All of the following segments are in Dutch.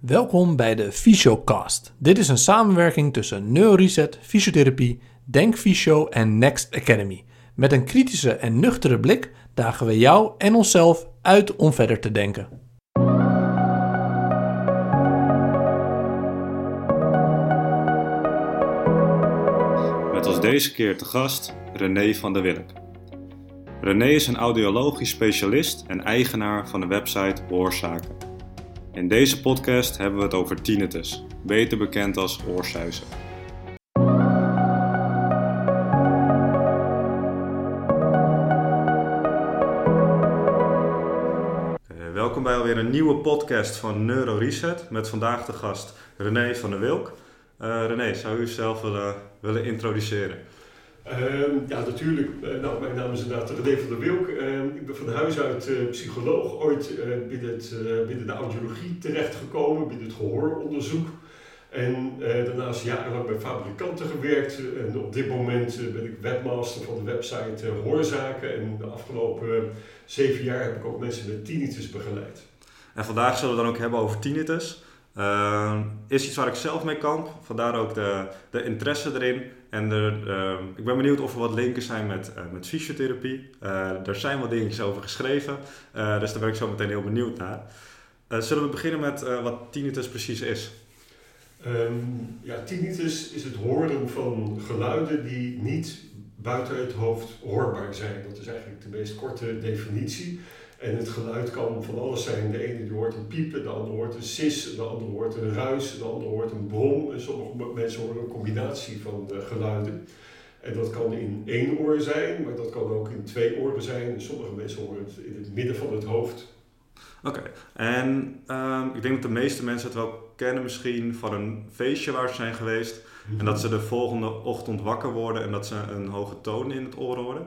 Welkom bij de Fysiocast. Dit is een samenwerking tussen Neuroreset, Fysiotherapie, Denk Fysio en Next Academy. Met een kritische en nuchtere blik dagen we jou en onszelf uit om verder te denken. Met als deze keer te gast René van der Wilk. René is een audiologisch specialist en eigenaar van de website Oorzaken. In deze podcast hebben we het over tinnitus, beter bekend als oorsuizen. Eh, welkom bij alweer een nieuwe podcast van Neuro Reset met vandaag de gast René van der Wilk. Uh, René, zou u uzelf willen, willen introduceren? Ehm, ja, natuurlijk. Uh, nou, mijn naam is inderdaad René van der Wilk. Ehm, ik ben van huis uit uh, psycholoog, ooit uh, binnen, het, binnen de audiologie terechtgekomen, binnen het gehooronderzoek. En daarnaast jarenlang bij fabrikanten gewerkt. En op dit moment ben ik webmaster van de website Hoorzaken. En de afgelopen zeven jaar heb ik ook mensen met tinnitus begeleid. En vandaag zullen we dan ook hebben over tinnitus. Uh, is iets waar ik zelf mee kan, vandaar ook de, de interesse erin. En uh, ik ben benieuwd of er wat linken zijn met, uh, met fysiotherapie. er zijn wat dingetjes over geschreven, dus daar ben ik zo meteen heel benieuwd naar. zullen we beginnen met wat tinnitus precies is? Um, ja, tinnitus is het horen van geluiden die niet buiten het hoofd hoorbaar zijn. Dat is eigenlijk de meest korte definitie. En het geluid kan van alles zijn. De ene die hoort een piepen, de andere hoort een sis, de andere hoort een ruis, de andere hoort een brom. En sommige mensen horen een combinatie van de geluiden. En dat kan in één oor zijn, maar dat kan ook in twee oren zijn. En sommige mensen horen het in het midden van het hoofd. Oké, en uh, ik denk dat de meeste mensen het wel kennen misschien van een feestje waar ze zijn geweest. En dat ze de volgende ochtend wakker worden en dat ze een hoge toon in het oor horen.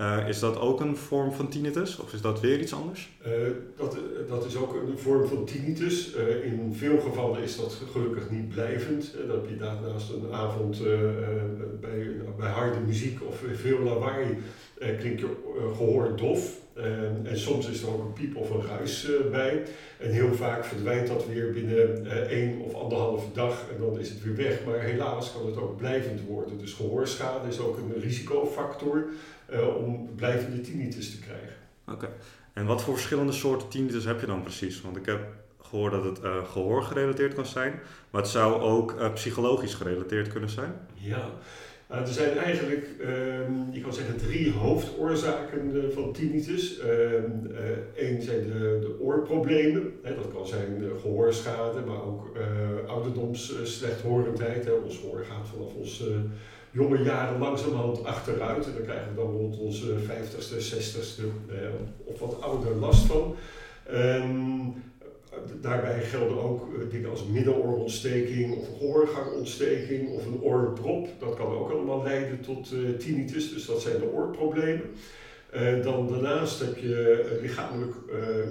Uh, is dat ook een vorm van tinnitus of is dat weer iets anders? Uh, dat, dat is ook een vorm van tinnitus. In veel gevallen is dat gelukkig niet blijvend. heb je daarnaast een avond bij, bij harde muziek of veel lawaai klinkt je gehoor dof. En soms is er ook een piep of een ruis bij. En heel vaak verdwijnt dat weer binnen één of anderhalve dag en dan is het weer weg. Maar helaas kan het ook blijvend worden. Dus gehoorschade is ook een risicofactor uh, om blijvende tinnitus te krijgen. Oké. En wat voor verschillende soorten tinnitus heb je dan precies? Want ik heb gehoord dat het uh, gehoor gerelateerd kan zijn, maar het zou ook uh, psychologisch gerelateerd kunnen zijn. Ja, er zijn eigenlijk, um, je kan zeggen, drie hoofdoorzaken van tinnitus. Eén um, zijn de, de oorproblemen. Hè, dat kan zijn gehoorschade, maar ook ouderdoms slechthorendheid. Hè. Ons gehoor gaat vanaf ons jonge jaren langzamerhand achteruit. En dan krijgen we dan rond onze 50ste, 60ste eh, of wat ouder last van. Um, daarbij gelden ook uh, dingen als middenoorontsteking of gehoorgangontsteking of een oorprop. Dat kan ook allemaal leiden tot uh, tinnitus, dus dat zijn de oorproblemen. Uh, dan daarnaast heb je lichamelijk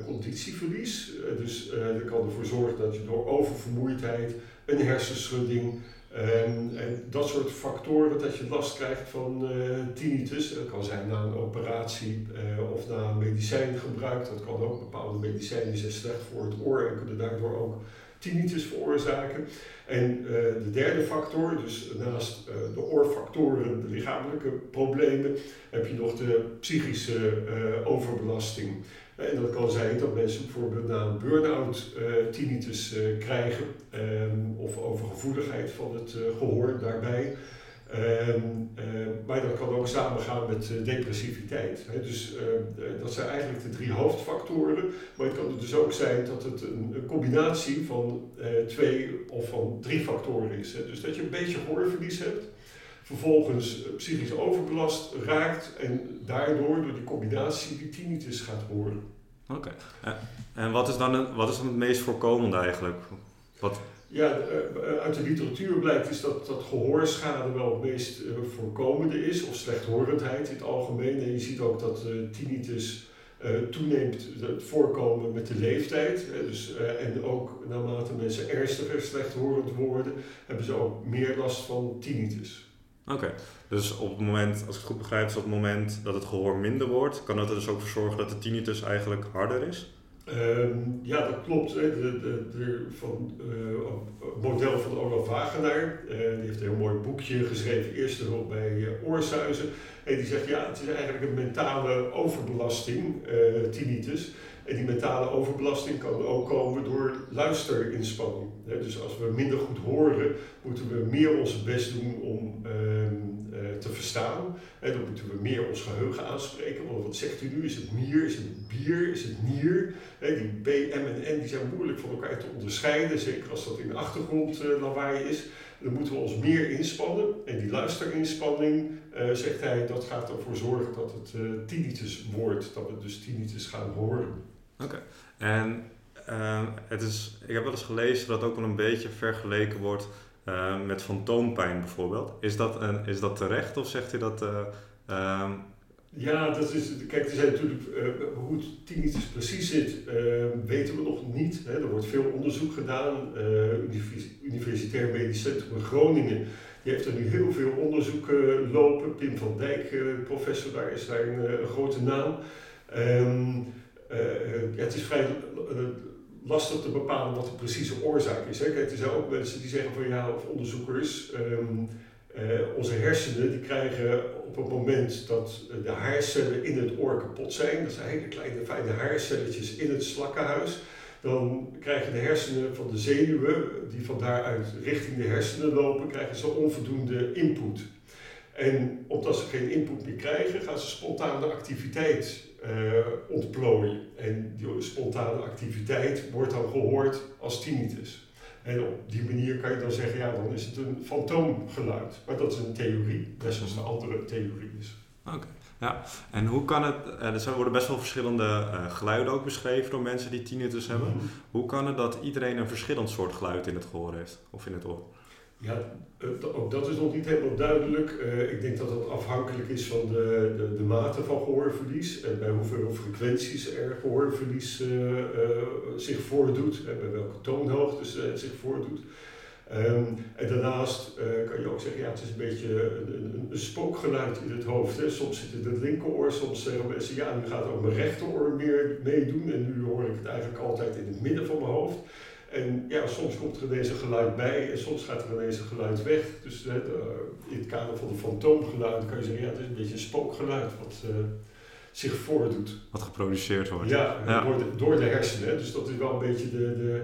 conditieverlies. dus dat kan ervoor zorgen dat je door oververmoeidheid, een hersenschudding, en, dat soort factoren, dat je last krijgt van uh, tinnitus, dat kan zijn na een operatie uh, of na medicijngebruik. Dat kan ook bepaalde medicijnen zijn slecht voor het oor en kunnen daardoor ook tinnitus veroorzaken. En uh, de derde factor, dus naast de oorfactoren, de lichamelijke problemen, heb je nog de psychische overbelasting. En dat kan zijn dat mensen bijvoorbeeld na een burn-out uh, tinnitus uh, krijgen um, of overgevoeligheid van het uh, gehoor daarbij. Um, maar dat kan ook samengaan met depressiviteit. Hè. Dus dat zijn eigenlijk de drie hoofdfactoren. Maar het kan dus ook zijn dat het een, een combinatie van twee of van drie factoren is. Hè. Dus dat je een beetje gehoorverlies hebt vervolgens psychisch overbelast raakt en daardoor door die combinatie die tinnitus gaat horen. Oké. En wat is, dan, wat is dan het meest voorkomende eigenlijk? Wat... Ja, eh, uit de literatuur blijkt is dat, dat gehoorschade wel het meest uh, voorkomende is, of slechthorendheid in het algemeen. En je ziet ook dat tinnitus toeneemt het voorkomen met de leeftijd. dus, en ook naarmate mensen ernstiger slechthorend worden, hebben ze ook meer last van tinnitus. Oké, dus op het moment, als ik het goed begrijp, is op het moment dat het gehoor minder wordt, kan dat er dus ook voor zorgen dat de tinnitus eigenlijk harder is? Ehm, ja, dat klopt. Hè. De, van, het model van Olaf Wagenaar, uh, die heeft een heel mooi boekje geschreven, eerste hulp bij uh, oorsuizen. En die zegt, ja, het is eigenlijk een mentale overbelasting, tinnitus. En die mentale overbelasting kan ook komen door luisterinspanning. Dus als we minder goed horen, moeten we meer ons best doen om ehm, eh, te verstaan. En dan moeten we meer ons geheugen aanspreken. Want wat zegt u nu? Is het mier? Is het bier? Is het nier? Die B, M en N die zijn moeilijk van elkaar te onderscheiden. Zeker als dat in de achtergrond uh, lawaai is. Dan moeten we ons meer inspannen. En die luisterinspanning, uh, zegt hij, dat gaat ervoor zorgen dat het tinnitus wordt. Dat we dus tinnitus gaan horen. Oké. En uh, het is, ik heb wel eens gelezen dat ook wel een beetje vergeleken wordt uh, met fantoompijn bijvoorbeeld. Is dat, een, is dat terecht of zegt u dat... Uh, ja, dat is, kijk, er zijn natuurlijk, uh, hoe het tinnitus precies zit, weten we nog niet. Hè. Er wordt veel onderzoek gedaan. Universitair Medisch Centrum in Groningen die heeft er nu heel veel onderzoeken lopen. Pim van Dijk, professor, daar is daar een, grote naam. Uh, het is vrij uh, lastig te bepalen wat de precieze oorzaak is. Hè. Kijk, er zijn ook mensen die zeggen van ja, of onderzoekers, uh, onze hersenen die krijgen op het moment dat de haarcellen in het oor kapot zijn, dat zijn hele kleine fijne haarcelletjes in het slakkenhuis, dan krijgen de hersenen van de zenuwen, die van daaruit richting de hersenen lopen, krijgen ze onvoldoende input. En omdat ze geen input meer krijgen, gaan ze spontane activiteit uh, ontplooien. En die spontane activiteit wordt dan gehoord als tinnitus. En op die manier kan je dan zeggen, ja, dan is het een fantoomgeluid. Maar dat is een theorie, net zoals de andere theorie is. Oké, ja. En hoe kan het, eh, er worden best wel verschillende uh, geluiden ook beschreven door mensen die tinnitus hebben. Mm -hmm. Hoe kan het dat iedereen een verschillend soort geluid in het gehoor heeft, of in het oor? Ja, ook dat is nog niet helemaal duidelijk. Uh, ik denk dat dat afhankelijk is van de, de, de mate van gehoorverlies en bij hoeveel frequenties er gehoorverlies uh, zich voordoet, en bij welke toonhoogtes het zich voordoet. Um, en daarnaast kan je ook zeggen, ja, het is een beetje een spookgeluid in het hoofd. Hè. Soms zit het in het linkeroor, soms zeggen mensen, ja, nu gaat ook mijn rechteroor meer meedoen en nu hoor ik het eigenlijk altijd in het midden van mijn hoofd. En ja, soms komt er ineens een geluid bij en soms gaat er ineens een geluid weg. Dus uh, in het kader van de fantoomgeluid kan je zeggen, ja, het is een beetje een spookgeluid wat uh, zich voordoet. Wat geproduceerd wordt. Ja, ja. Door, de, door de hersenen. Dus dat is wel een beetje de, de,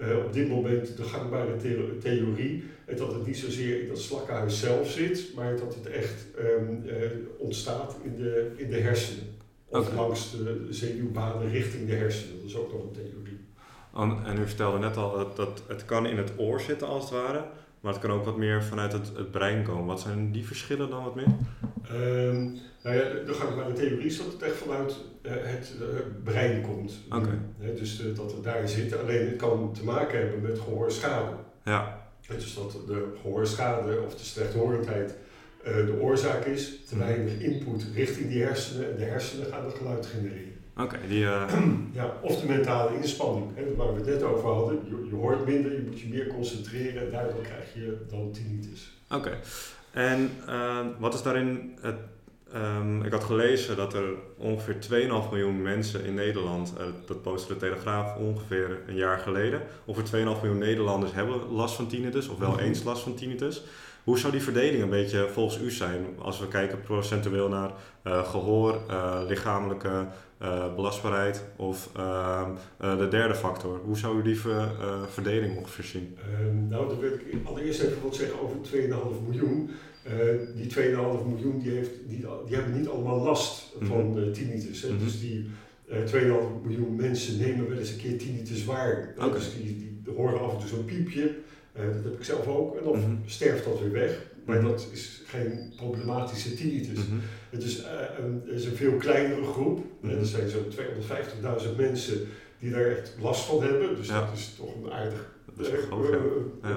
uh, op dit moment de gangbare the theorie. En dat het niet zozeer in dat slakkenhuis zelf zit, maar dat het echt um, ontstaat in de, in de hersenen. Of okay. langs de zenuwbanen richting de hersenen. Dat is ook nog een theorie. En u vertelde net al dat, dat het kan in het oor zitten als het ware, maar het kan ook wat meer vanuit het, het brein komen. Wat zijn die verschillen dan wat meer? Um, nou ja, dan ga ik naar de theorie is dat het echt vanuit uh, het uh, brein komt. Okay. Uh, dus dat het daar zit. Alleen het kan te maken hebben met gehoorschade. Ja. Dus dat de gehoorschade of de slechthorendheid de oorzaak is. Te weinig input richting die hersenen en de hersenen gaan het geluid genereren. Oké, okay, die... Uh... Ja, of de mentale inspanning, hè, waar we het net over hadden. Je, je, hoort minder, je moet je meer concentreren en daardoor krijg je dan tinnitus. Oké, okay. en uh, wat is daarin het... Um, ik had gelezen dat er ongeveer 2,5 miljoen mensen in Nederland, uh, dat postte de Telegraaf ongeveer een jaar geleden, ongeveer 2,5 miljoen Nederlanders hebben last van tinnitus, of wel eens last van tinnitus. Hoe zou die verdeling een beetje volgens u zijn als we kijken procentueel naar uh, gehoor, uh, lichamelijke uh, belastbaarheid of de derde factor? Hoe zou u die ver, verdeling ongeveer zien? Ehm, nou, dan wil ik allereerst even wat zeggen over 2,5 miljoen. die 2,5 miljoen die, heeft, die, die hebben niet allemaal last van mm -hmm. tinnitus. Hè? Mm -hmm. Dus die 2,5 miljoen mensen nemen wel eens een keer tinnitus waar. Okay. Dus die, die horen af en toe zo'n piepje. Uh, dat heb ik zelf ook. En dan mm -hmm. sterft dat weer weg. Maar mm -hmm. dat is geen problematische tinnitus. Mm -hmm. Het, is, uh, een, het is een veel kleinere groep. Uh, er zijn zo'n 250.000 mensen die daar echt last van hebben. Dus ja. dat is toch een aardig... Dat is groot, ja.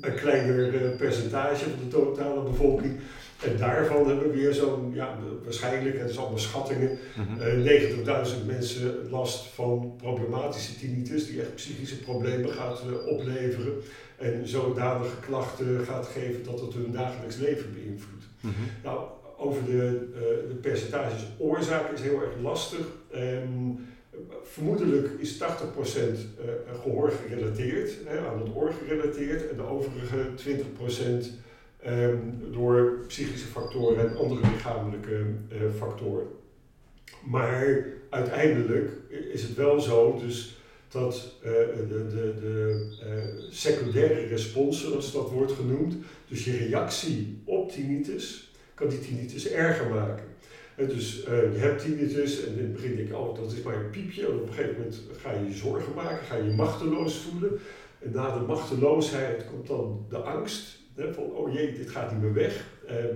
Een kleiner percentage van de totale bevolking. En daarvan hebben we weer zo'n, ja, waarschijnlijk, het is allemaal schattingen, Mhm. uh, 90.000 mensen last van problematische tinnitus, die echt psychische problemen gaat uh, opleveren en zodanige klachten gaat geven dat het hun dagelijks leven beïnvloedt. Mhm. Nou, over de, uh, de percentages oorzaak is heel erg lastig. Um, vermoedelijk is 80% uh, gehoor gerelateerd, hè, aan het oor gerelateerd, en de overige 20% um, door psychische factoren en andere lichamelijke uh, factoren. Maar uiteindelijk is het wel zo dus dat uh, de, de, de uh, secundaire respons, zoals dat wordt genoemd, dus je reactie op tinnitus, kan die tinnitus erger maken. En dus uh, je hebt tinnitus en in het begin denk je, oh dat is maar een piepje. En op een gegeven moment ga je je zorgen maken, ga je je machteloos voelen. En na de machteloosheid komt dan de angst. Van, oh jee, dit gaat niet meer weg.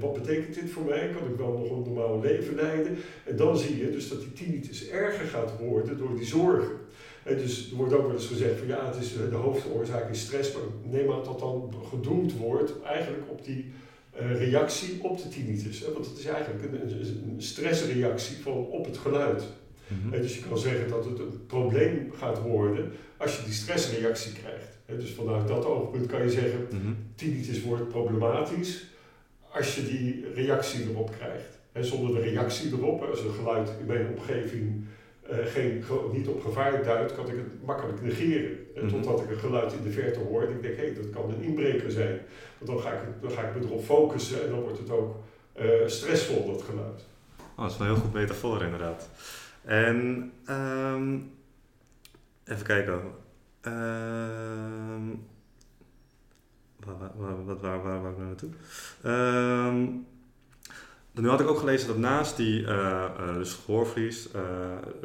Wat betekent dit voor mij? Kan ik wel nog een normaal leven leiden? En dan zie je dus dat die tinnitus erger gaat worden door die zorgen. En dus er wordt ook wel eens gezegd van ja, het is, de hoofdoorzaak is stress, maar neem aan dat dan gedoemd wordt eigenlijk op die uh, reactie op de tinnitus. Hè? Want het is eigenlijk een, een stressreactie van op het geluid. Mm -hmm. dus je kan zeggen dat het een probleem gaat worden als je die stressreactie krijgt. Dus vanuit dat oogpunt kan je zeggen, mm -hmm. tinnitus wordt problematisch als je die reactie erop krijgt. En zonder de reactie erop, als een geluid in mijn omgeving uh, geen, niet op gevaar duidt, kan ik het makkelijk negeren. Mm -hmm. Totdat ik een geluid in de verte hoor en ik denk, hé, hey, dat kan een inbreker zijn. Want dan ga ik, dan ga ik me erop focussen en dan wordt het ook uh, stressvol, dat geluid. Oh, dat is wel een heel goed metafoor inderdaad. En um, even kijken. Um, waar, waar, waar, waar, waar, waar ik nou naartoe? Um, nu had ik ook gelezen dat naast die uh, dus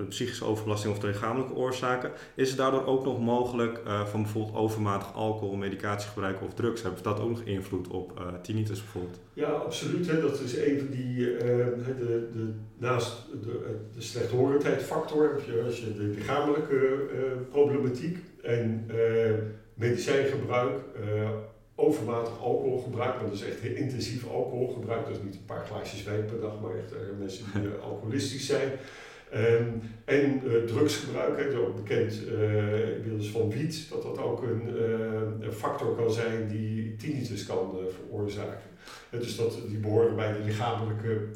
psychische overbelasting of de lichamelijke oorzaken, is het daardoor ook nog mogelijk van bijvoorbeeld overmatig alcohol, medicatiegebruik of drugs. Hebben dat ook nog invloed op tinnitus bijvoorbeeld? Ja, absoluut. Hè. Dat is een van die, de, de, naast de, de slechthorendheidfactor heb je, als je de lichamelijke problematiek en medicijngebruik overmatig alcoholgebruik, maar dat is echt heel intensief alcoholgebruik. Dat is niet een paar glaasjes wijn per dag, maar echt uh, mensen die uh, alcoholistisch zijn. Um, en uh, drugsgebruik, hè, ook bekend inmiddels van wiet, dat dat ook een, een, factor kan zijn die tinnitus kan veroorzaken. dus dat, die behoren bij de lichamelijke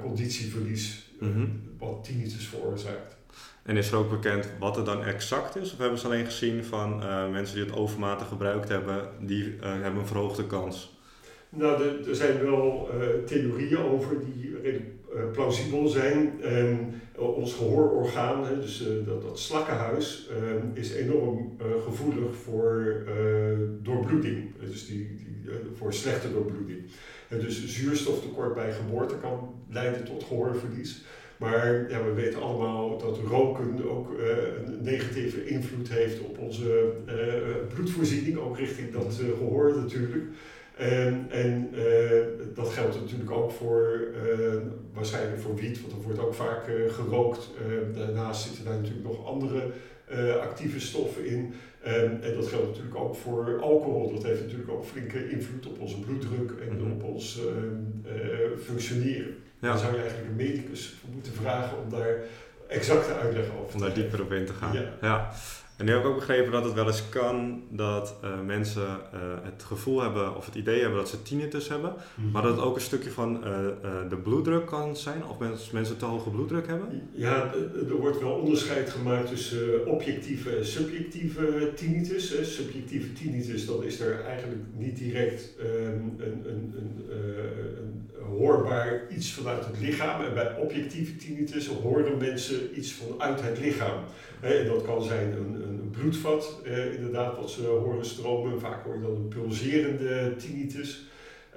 conditieverlies, mm -hmm. wat tinnitus veroorzaakt. En is er ook bekend wat het dan exact is? Of hebben ze alleen gezien van uh, mensen die het overmatig gebruikt hebben, die uh, hebben een verhoogde kans? Nou, er zijn wel uh, theorieën over die plausibel zijn. Um, ons gehoororgaan, hè, dus dat, dat slakkenhuis, ehm, is enorm gevoelig voor doorbloeding. Dus die, die voor slechte doorbloeding. Dus zuurstoftekort bij geboorte kan leiden tot gehoorverlies. Maar ja, we weten allemaal dat roken ook uh, een negatieve invloed heeft op onze uh, bloedvoorziening, ook richting dat uh, gehoor natuurlijk. En, en dat geldt natuurlijk ook voor, waarschijnlijk voor wiet, want er wordt ook vaak gerookt. daarnaast zitten daar natuurlijk nog andere actieve stoffen in. En, en, dat geldt natuurlijk ook voor alcohol. Dat heeft natuurlijk ook flinke invloed op onze bloeddruk en -hmm. op ons functioneren. Ja. Dan zou je eigenlijk een medicus moeten vragen om daar exacte uitleg over te Om daar dieper op in te gaan. Ja. ja. En nu heb ik ook begrepen dat het wel eens kan dat uh, mensen uh, het gevoel hebben of het idee hebben dat ze tinnitus hebben, mm-hmm. maar dat het ook een stukje van uh, de bloeddruk kan zijn, of mensen, mensen te hoge bloeddruk hebben? Ja, er wordt wel onderscheid gemaakt tussen objectieve en subjectieve tinnitus. Subjectieve tinnitus, dan is er eigenlijk niet direct um, een, een, een, een, hoorbaar iets vanuit het lichaam. En bij objectieve tinnitus horen mensen iets vanuit het lichaam. En dat kan zijn een, een bloedvat, eh, inderdaad, wat ze horen stromen. Vaak hoor je dan een pulserende tinnitus.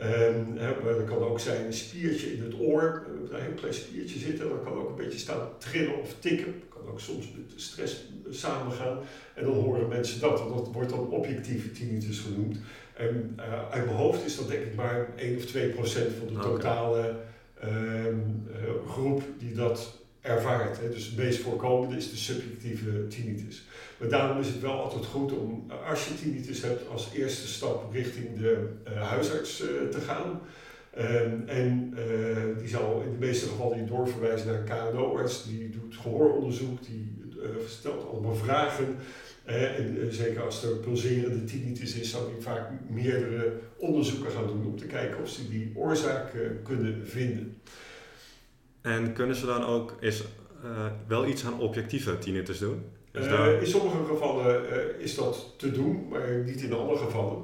Um, hè, maar dat kan ook zijn een spiertje in het oor, een heel klein spiertje zitten. Dat kan ook een beetje staan trillen of tikken. Dat kan ook soms met stress samengaan. En dan horen mensen dat. En dat wordt dan objectieve tinnitus genoemd. En uh, uit mijn hoofd is dat denk ik maar 1 of 2 procent van de totale um, uh, groep die dat ervaart. Hè. Dus het meest voorkomende is de subjectieve tinnitus. Maar daarom is het wel altijd goed om, als je tinnitus hebt, als eerste stap richting de uh, huisarts uh, te gaan. Um, en uh, die zal in de meeste gevallen je doorverwijzen naar een KNO-arts. Die doet gehooronderzoek, die stelt allemaal vragen. en zeker als er pulserende tinnitus is, zou die vaak meerdere onderzoeken gaan doen om te kijken of ze die oorzaak kunnen vinden. En kunnen ze dan ook, is eh, wel iets aan objectieve tinnitus doen? Is Eh, daar- in sommige gevallen eh, is dat te doen, maar niet in alle gevallen.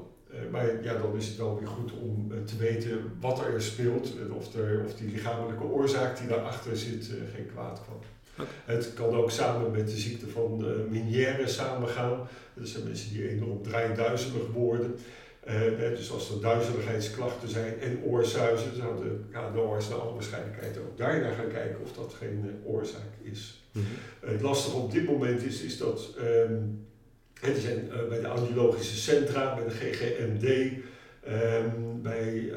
Maar ja, dan is het wel weer goed om te weten wat er speelt en of, er, of die lichamelijke oorzaak die daarachter zit geen kwaad kan. Het kan ook samen met de ziekte van Meniere samengaan. Dat zijn mensen die enorm draaiduizelig worden. Eh, dus als er duizeligheidsklachten zijn en oorzuizen, zou de KNO'ers naar alle waarschijnlijkheid ook daarna gaan kijken of dat geen eh, oorzaak is. Eh, Het lastige op dit moment is, is dat er zijn bij de audiologische centra, bij de GGMD, ehm, bij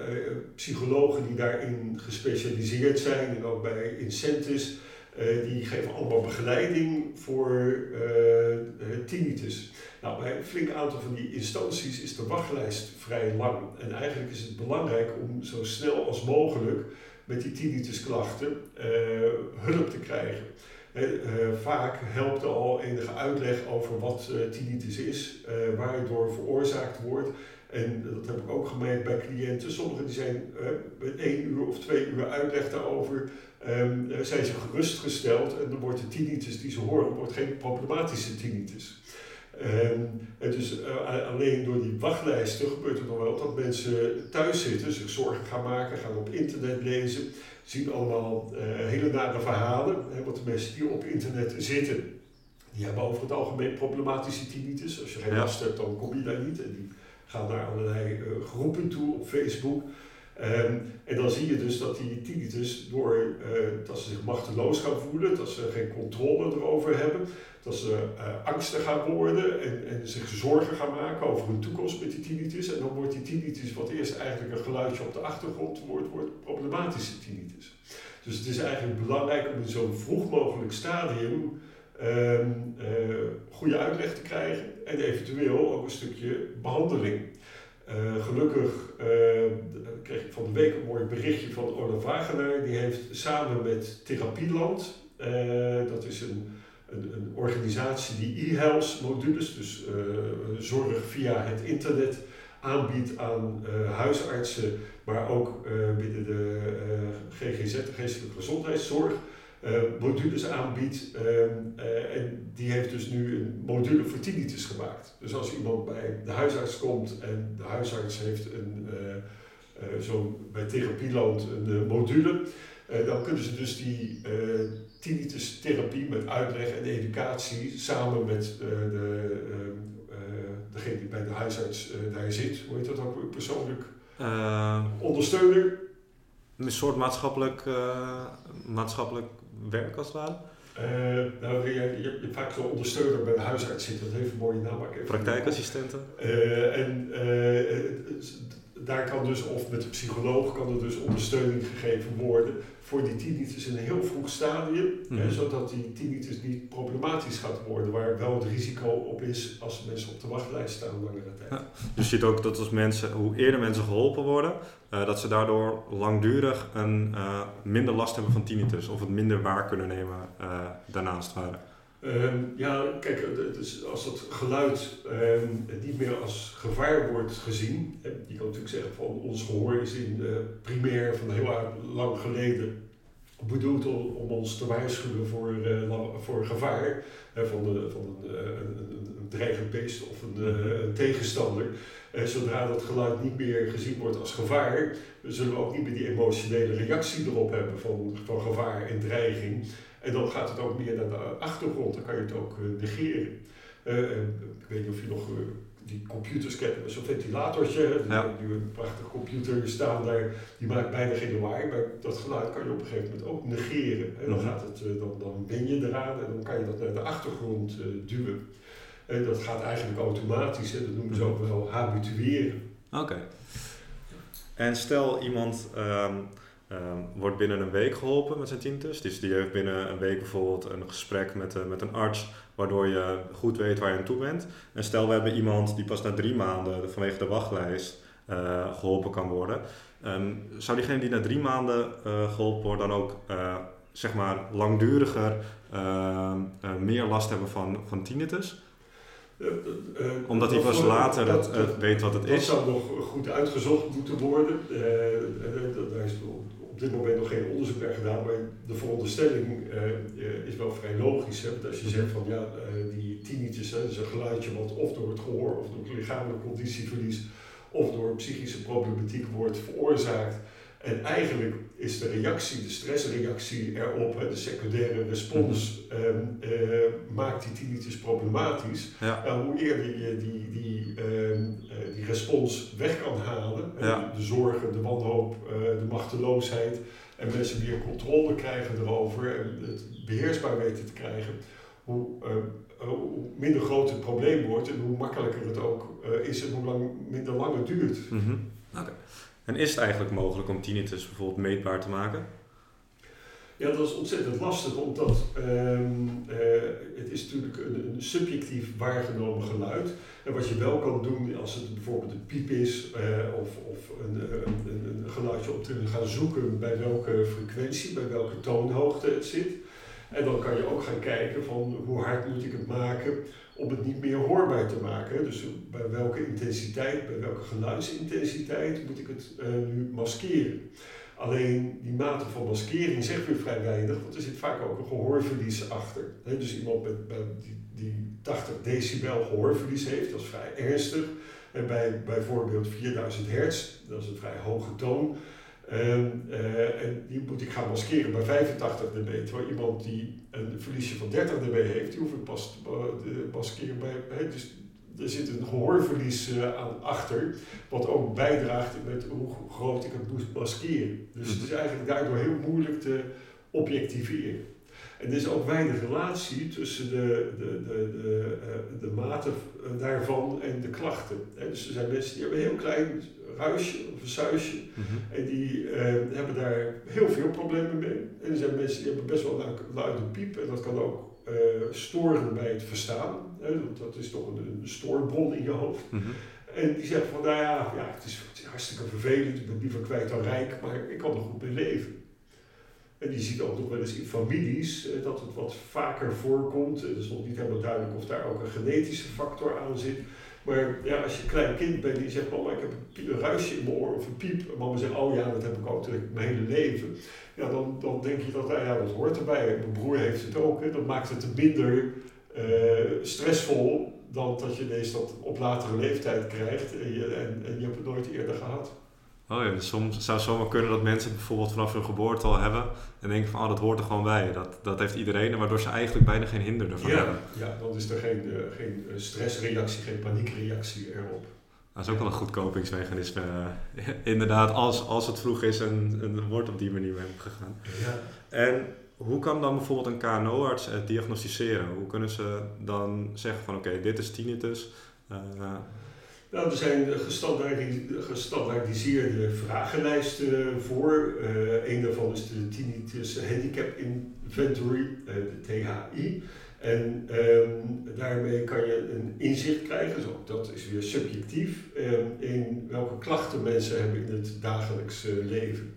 psychologen die daarin gespecialiseerd zijn en ook bij Incentis, eh, die geven allemaal begeleiding voor eh, eh, tinnitus. Nou, bij een flink aantal van die instanties is de wachtlijst vrij lang. En eigenlijk is het belangrijk om zo snel als mogelijk met die tinnitusklachten hulp te krijgen. Eh, eh, vaak helpt er al enige uitleg over wat eh, tinnitus is, waar het door veroorzaakt wordt. En dat heb ik ook gemerkt bij cliënten. Sommigen die zijn met één uur of twee uur uitleg daarover, ehm, eh, zijn ze gerustgesteld. En dan wordt de tinnitus die ze horen, wordt geen problematische tinnitus. Ehm, en dus eh, alleen door die wachtlijsten gebeurt het nog wel dat mensen thuis zitten, zich zorgen gaan maken, gaan op internet lezen, zien allemaal eh, hele nare verhalen. Hè, want de mensen die op internet zitten, die hebben over het algemeen problematische tinnitus. Als je geen last hebt, dan kom je daar niet. En die gaan naar allerlei eh, groepen toe op Facebook. Ehm, en dan zie je dus dat die tinnitus, door eh, dat ze zich machteloos gaan voelen, dat ze geen controle erover hebben, dat ze eh, angstig gaan worden en, en zich zorgen gaan maken over hun toekomst met die tinnitus. En dan wordt die tinnitus, wat eerst eigenlijk een geluidje op de achtergrond wordt, wordt problematische tinnitus. Dus het is eigenlijk belangrijk om in zo'n vroeg mogelijk stadium ehm, eh, goede uitleg te krijgen en eventueel ook een stukje behandeling. Eh, gelukkig eh, kreeg ik van de week een mooi berichtje van Olaf Wagenaar. Die heeft samen met Therapieland, eh, dat is een, een, een organisatie die e-health modules, dus zorg via het internet, aanbiedt aan huisartsen, maar ook binnen de GGZ, geestelijke gezondheidszorg, modules aanbiedt. Ehm, eh, en die heeft dus nu een module voor tinnitus gemaakt. Dus als iemand bij de huisarts komt en de huisarts heeft een, eh, eh, zo'n bij therapieland een eh, module, eh, dan kunnen ze dus die eh tinnitus therapie met uitleg en educatie samen met eh, de, ehm, eh, degene die bij de huisarts eh, daar zit, hoe heet dat ook, persoonlijk Eh, ondersteuner, een soort maatschappelijk, eh, maatschappelijk werk als het ware? Eh, nou, je, je, hebt- je hebt vaak zo'n ondersteuner bij de huisarts zitten, dat heeft een mooie naam. Praktijkassistenten? Eh, en eh, daar kan dus, of met de psycholoog, kan er dus ondersteuning gegeven worden voor die tinnitus in een heel vroeg stadium, Mhm. hè, zodat die tinnitus niet problematisch gaat worden, waar wel het risico op is als mensen op de wachtlijst staan langere tijd. Ja. Dus je ziet ook dat als mensen, hoe eerder mensen geholpen worden, eh, dat ze daardoor langdurig een, eh, minder last hebben van tinnitus of het minder waar kunnen nemen eh, daarnaast waren. Ehm, ja, kijk, is, als dat geluid ehm, niet meer als gevaar wordt gezien, je kan natuurlijk zeggen van ons gehoor is in eh, primair van heel lang geleden bedoeld om, om ons te waarschuwen voor, eh, voor gevaar van, de, van een, eh, een, dreigend beest of een, eh, een tegenstander. Zodra dat geluid niet meer gezien wordt als gevaar, zullen we ook niet meer die emotionele reactie erop hebben van, van gevaar en dreiging. En dan gaat het ook meer naar de achtergrond, dan kan je het ook eh, negeren. Eh, en ik weet niet of je nog eh, die computers kent met zo'n ventilatortje. Die Ja. nu een prachtige computer staan daar, die maakt bijna geen lawaai, maar dat geluid kan je op een gegeven moment ook negeren. En dan, Mhm. gaat het, dan, dan ben je eraan en dan kan je dat naar de achtergrond duwen. En dat gaat eigenlijk automatisch, hè. dat noemen ze ook wel habitueren. Oké. En stel iemand ehm, ehm, wordt binnen een week geholpen met zijn tinnitus. Dus die heeft binnen een week bijvoorbeeld een gesprek met, eh, met een arts, waardoor je goed weet waar je aan toe bent. En stel we hebben iemand die pas na drie maanden vanwege de wachtlijst eh, geholpen kan worden. Ehm, zou diegene die na drie maanden eh, geholpen wordt dan ook zeg maar langduriger ehm, eh, meer last hebben van, van tinnitus? Omdat hij dat- pas later dat- het, weet wat het Dat is. zou nog goed uitgezocht moeten worden. Dat- daar is op dit moment nog geen onderzoek naar gedaan, maar de veronderstelling is wel vrij logisch. Hè? Want als je zegt van ja, die tinnitus, hè, is een geluidje wat of door het gehoor of door lichamelijk conditieverlies of door psychische problematiek wordt veroorzaakt. En eigenlijk is de reactie, de stressreactie erop, de secundaire respons, mhm. ehm, eh, maakt die tinnitus problematisch. Ja. Nou, hoe eerder je die, die, ehm, eh, die respons weg kan halen, de zorgen, de wanhoop, uh, de machteloosheid, en mensen meer controle krijgen erover en het beheersbaar weten te krijgen, hoe, hoe minder groot het probleem wordt en hoe makkelijker het ook is en hoe lang, minder lang het duurt. Mm en is het eigenlijk mogelijk om tinnitus bijvoorbeeld meetbaar te maken? Ja, dat is ontzettend lastig, omdat ehm, eh, het is natuurlijk een, subjectief waargenomen geluid. En wat je wel kan doen als het bijvoorbeeld een piep is uh, of, of een, een, een, geluidje op te gaan zoeken bij welke frequentie, bij welke toonhoogte het zit. En dan kan je ook gaan kijken van hoe hard moet ik het maken om het niet meer hoorbaar te maken. Dus bij welke intensiteit, bij welke geluidsintensiteit moet ik het uh, nu maskeren. Alleen die mate van maskering zegt weer vrij weinig, want er zit vaak ook een gehoorverlies achter. dus iemand met, die, die 80 decibel gehoorverlies heeft, dat is vrij ernstig. En bij bijvoorbeeld 4000 hertz, dat is een vrij hoge toon, en, uh, en die moet ik gaan maskeren bij 85 dB. Terwijl iemand die een verliesje van 30 dB heeft, die hoef ik pas te maskeren bij. Hè, dus er zit een gehoorverlies uh, aan achter, wat ook bijdraagt met hoe groot ik het moet maskeren. Dus het is eigenlijk daardoor heel moeilijk te objectiveren. En er is ook weinig relatie tussen de, de, de, de, uh, de mate daarvan en de klachten. Dus er zijn mensen die hebben een heel klein ruisje of een suisje. Mhm. En die uh, hebben daar heel veel problemen mee. En er zijn mensen die hebben best wel een luide piep. En dat kan ook uh, storen bij het verstaan. Hè, dat is toch een, een stoorbron in je hoofd. Mhm. En die zeggen van, nou ja, ja het, is, het is hartstikke vervelend. Ik ben liever kwijt dan rijk, maar ik kan er goed mee leven. En je ziet ook nog wel eens in families eh, dat het wat vaker voorkomt. Het is nog niet helemaal duidelijk of daar ook een genetische factor aan zit. Maar ja, als je een klein kind bent die zegt, mama ik heb een ruisje in mijn oor of een piep. En mama zegt, oh ja, dat heb ik ook mijn hele leven. Ja, dan, dan denk je dat, nou ja, dat hoort erbij. Mijn broer heeft het ook. Hè. Dat maakt het minder uh, stressvol dan dat je ineens dat op latere leeftijd krijgt je, en, en je hebt het nooit eerder gehad. Oh ja, dus soms zou het zomaar kunnen dat mensen bijvoorbeeld vanaf hun geboorte al hebben en denken van oh, dat hoort er gewoon bij. Dat, dat heeft iedereen, waardoor ze eigenlijk bijna geen hinder ervan ja, hebben. Ja, dan is er geen, uh, geen eh, stressreactie, geen paniekreactie erop. Dat is ook wel een goed kopingsmechanisme. Uh, inderdaad, als, als het vroeg is en, en wordt op die manier mee gegaan. Ja. En hoe kan dan bijvoorbeeld een KNO-arts het diagnosticeren? Hoe kunnen ze dan zeggen van oké, dit is tinnitus. Nou, er zijn gestandaardiseerde vragenlijsten voor. Uh, een daarvan is de Tinnitus Handicap Inventory, uh, de THI. En um, daarmee kan je een inzicht krijgen, zo, dat is weer subjectief, um, in welke klachten mensen hebben in het dagelijks leven.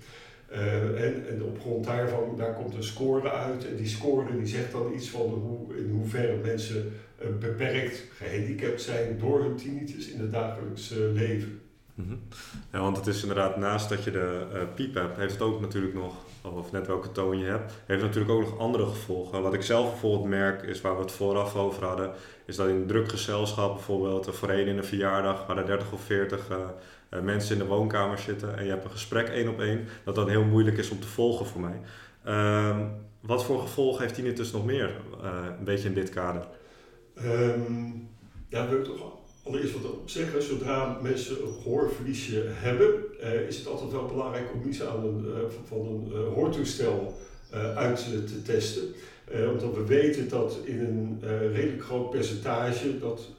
en, en, op grond daarvan, daar komt een score uit. En die score die zegt dan iets van hoe, in hoeverre mensen eh, beperkt gehandicapt zijn door hun tinnitus in het dagelijks eh, leven. Mhm. Ja, want het is inderdaad, naast dat je de uh, piep hebt, heeft het ook natuurlijk nog, of net welke toon je hebt, heeft het natuurlijk ook nog andere gevolgen. Wat ik zelf bijvoorbeeld merk, is waar we het vooraf over hadden, is dat in een druk gezelschap, bijvoorbeeld voorheen in een verjaardag, waar er 30 of 40 uh, mensen in de woonkamer zitten en je hebt een gesprek één op één, dat dat heel moeilijk is om te volgen voor mij. Ehm, wat voor gevolgen heeft tinnitus nog meer, een beetje in dit kader? Um, daar wil ik toch allereerst wat op zeggen. Zodra mensen een gehoorverliesje hebben, uh, is het altijd wel belangrijk om iets uh, van een uh, hoortoestel uit te testen. omdat we weten dat in een redelijk groot percentage dat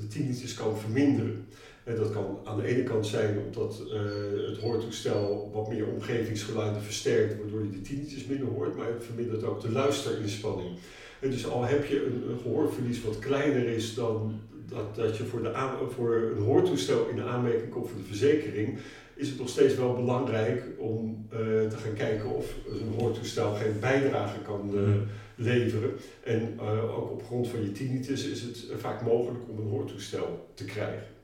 de tinnitus kan verminderen. En dat kan aan de ene kant zijn omdat het hoortoestel wat meer omgevingsgeluiden versterkt, waardoor je de tinnitus minder hoort, maar het vermindert ook de luisterinspanning. En dus al heb je een, een, gehoorverlies wat kleiner is dan dat, dat je voor, de voor een hoortoestel in de aanmerking komt voor de verzekering, is het nog steeds wel belangrijk om uh, te gaan kijken of een hoortoestel geen bijdrage kan uh, leveren. En uh, ook op grond van je tinnitus is het vaak mogelijk om een hoortoestel te krijgen.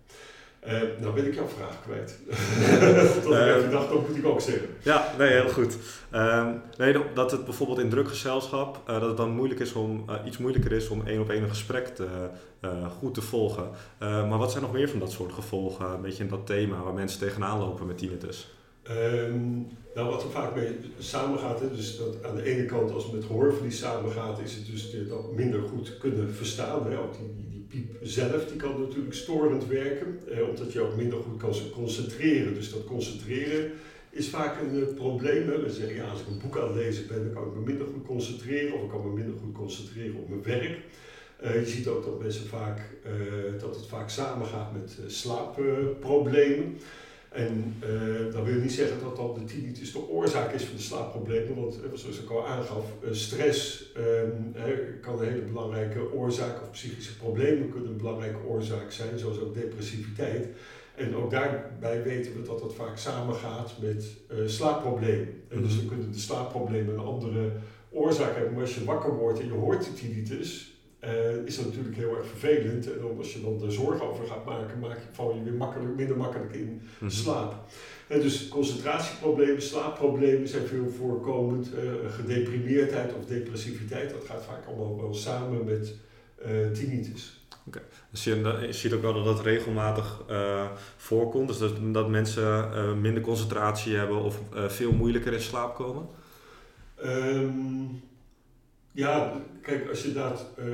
Uh, nou ben ik jouw vraag kwijt. dat ik even dacht, dat moet ik ook zeggen. Ja, nee, heel goed. Uh, nee, dat het bijvoorbeeld in druk gezelschap, uh, dat het dan moeilijk is om, uh, iets moeilijker is om één op één een gesprek te, goed te volgen. maar wat zijn nog meer van dat soort gevolgen, een beetje in dat thema waar mensen tegenaan lopen met tinnitus? Um, nou, wat er vaak mee samengaat, hè, dus dat aan de ene kant als het met gehoorverlies samengaat, is het dus dat minder goed kunnen verstaan. Hè. Ook die, die, piep zelf, die kan natuurlijk storend werken, eh, omdat je ook minder goed kan concentreren. Dus dat concentreren is vaak een uh, probleem. We zeggen, ja, als ik een boek aan het lezen ben, dan kan ik me minder goed concentreren, of ik kan me minder goed concentreren op mijn werk. Uh, je ziet ook dat mensen vaak, uh, dat het vaak samengaat met slaapproblemen. En uh, dat wil niet zeggen dat dan de tinnitus de oorzaak is van de slaapproblemen, want uh, zoals ik al aangaf, uh, stress um, kan een hele belangrijke oorzaak, of psychische problemen kunnen een belangrijke oorzaak zijn, zoals ook depressiviteit. En ook daarbij weten we dat dat vaak samengaat met slaapproblemen. En dus mhm. dan kunnen de slaapproblemen een andere oorzaak hebben, maar als je wakker wordt en je hoort de tinnitus, uh, is dat natuurlijk heel erg vervelend. En als je dan er zorgen over gaat maken, maak je, val je weer makkelijk, minder makkelijk in mhm. slaap. En dus concentratieproblemen, slaapproblemen zijn veel voorkomend. Uh, gedeprimeerdheid of depressiviteit, dat gaat vaak allemaal wel samen met uh, tinnitus. Oké, dus je, je ziet ook wel dat dat regelmatig voorkomt, dus dat, dat mensen minder concentratie hebben of veel moeilijker in slaap komen? Um, ja, kijk, als je dat, uh,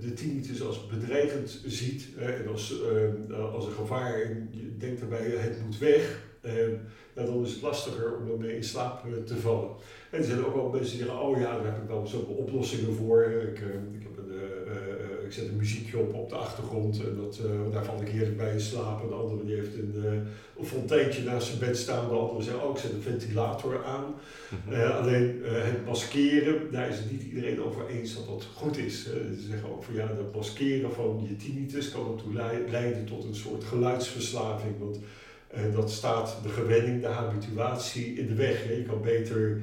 de tinnitus als bedreigend ziet en als, uh, als een gevaar en je denkt daarbij het moet weg, ja, dan is het lastiger om ermee in slaap te vallen. En er zijn ook wel mensen die zeggen, oh ja, daar heb ik wel zoveel oplossingen voor. Ik, ik ik zet een muziekje op op de achtergrond en dat, uh, daar val ik heerlijk bij in slaap. En de andere die heeft een, uh, een fonteintje naast zijn bed staan. De andere zegt, oh ik zet een ventilator aan. uh, alleen het maskeren, daar is het niet iedereen over eens dat dat goed is. ze zeggen ook van ja, het maskeren van je tinnitus kan ertoe leiden tot een soort geluidsverslaving. Want dat staat de gewenning, de habituatie in de weg. Je kan beter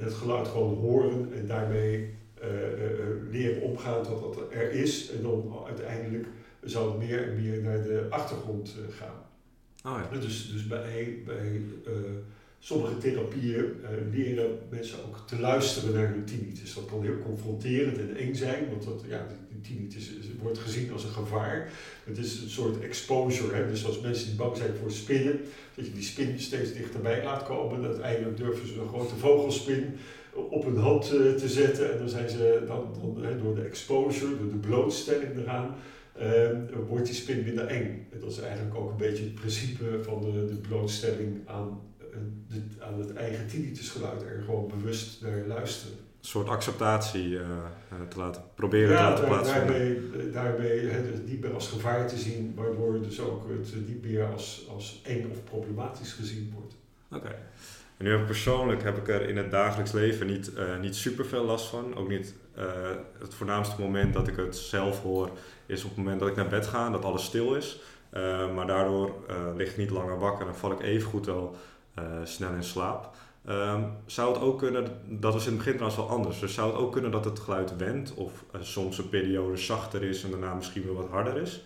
het geluid gewoon horen en daarmee eh, eh, eh, leren omgaan dat dat er is. En dan uiteindelijk zou het meer en meer naar de achtergrond gaan. Oh ja. Dus, dus bij, bij sommige therapieën leren mensen ook te luisteren naar hun tinnitus. Dat kan heel confronterend en eng zijn, want dat, ja, de tinnitus wordt gezien als een gevaar. Het is een soort exposure. Hè? Dus als mensen die bang zijn voor spinnen, dat je die spin steeds dichterbij laat komen. En uiteindelijk durven ze een grote vogelspin op hun hand eh, te zetten. En dan zijn ze dan, dan door de exposure, door de blootstelling eraan, uh, wordt die spin minder eng. En dat is eigenlijk ook een beetje het principe van de, de blootstelling aan, eh, de, aan het eigen tinnitusgeluid. Er gewoon bewust naar luisteren. Een soort acceptatie uh, te laten proberen te laten plaatsvinden. Daarmee, daarmee het niet meer als gevaar te zien, waardoor dus ook het niet meer als, als eng of problematisch gezien wordt. Oké. En nu persoonlijk heb ik er in het dagelijks leven niet, uh, niet super veel last van. Ook niet uh, het voornaamste moment dat ik het zelf hoor, is op het moment dat ik naar bed ga dat alles stil is. Uh, maar daardoor lig ik niet langer wakker en val ik even goed wel snel in slaap. Um, zou het ook kunnen, dat was in het begin trouwens wel anders, dus zou het ook kunnen dat het geluid wendt of soms een periode zachter is en daarna misschien weer wat harder is?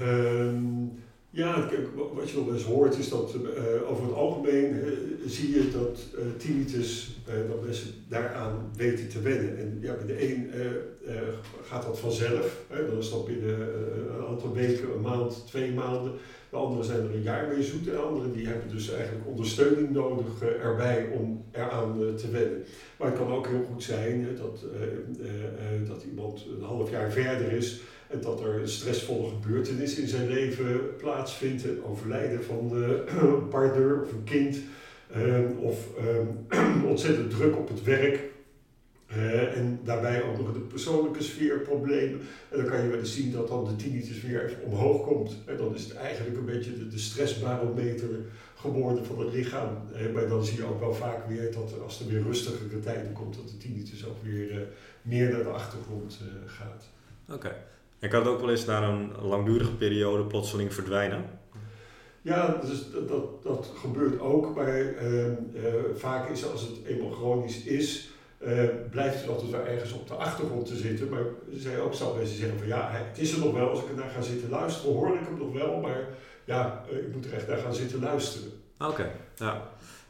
Um ja, wat je wel eens hoort is dat uh, over het algemeen uh, zie je dat uh, tinnitus, dat mensen daaraan weten te wennen. En ja, bij de een gaat dat vanzelf, hè, dan is dat binnen een aantal weken, een maand, twee maanden. De anderen zijn er een jaar mee zoet en anderen die hebben dus eigenlijk ondersteuning nodig erbij om eraan te wennen. Maar het kan ook heel goed zijn dat, dat iemand een half jaar verder is dat er een stressvolle gebeurtenis in zijn leven plaatsvindt, een overlijden van een partner of een kind, ehm, of um, ontzettend druk op het werk. Uh, en daarbij ook nog de persoonlijke sfeerproblemen. En dan kan je wel eens zien dat dan de tinnitus weer even omhoog komt. En dan is het eigenlijk een beetje de, stressbarometer geworden van het lichaam. Uh, maar dan zie je ook wel vaak weer dat als er weer rustigere tijden komt, dat de tinnitus ook weer uh, meer naar de achtergrond gaat. Oké. En kan het ook wel eens na een langdurige periode plotseling verdwijnen? Ja, dus dat, dat, gebeurt ook, maar uh, uh, vaak is als het eenmaal chronisch is, eh, blijft het altijd wel ergens op de achtergrond te zitten. Maar zijn ook zal mensen zeggen van ja, het is er nog wel. Als ik er naar ga zitten luisteren, hoor ik hem nog wel. Maar ja, eh, ik moet er echt naar gaan zitten luisteren. Oké, ja.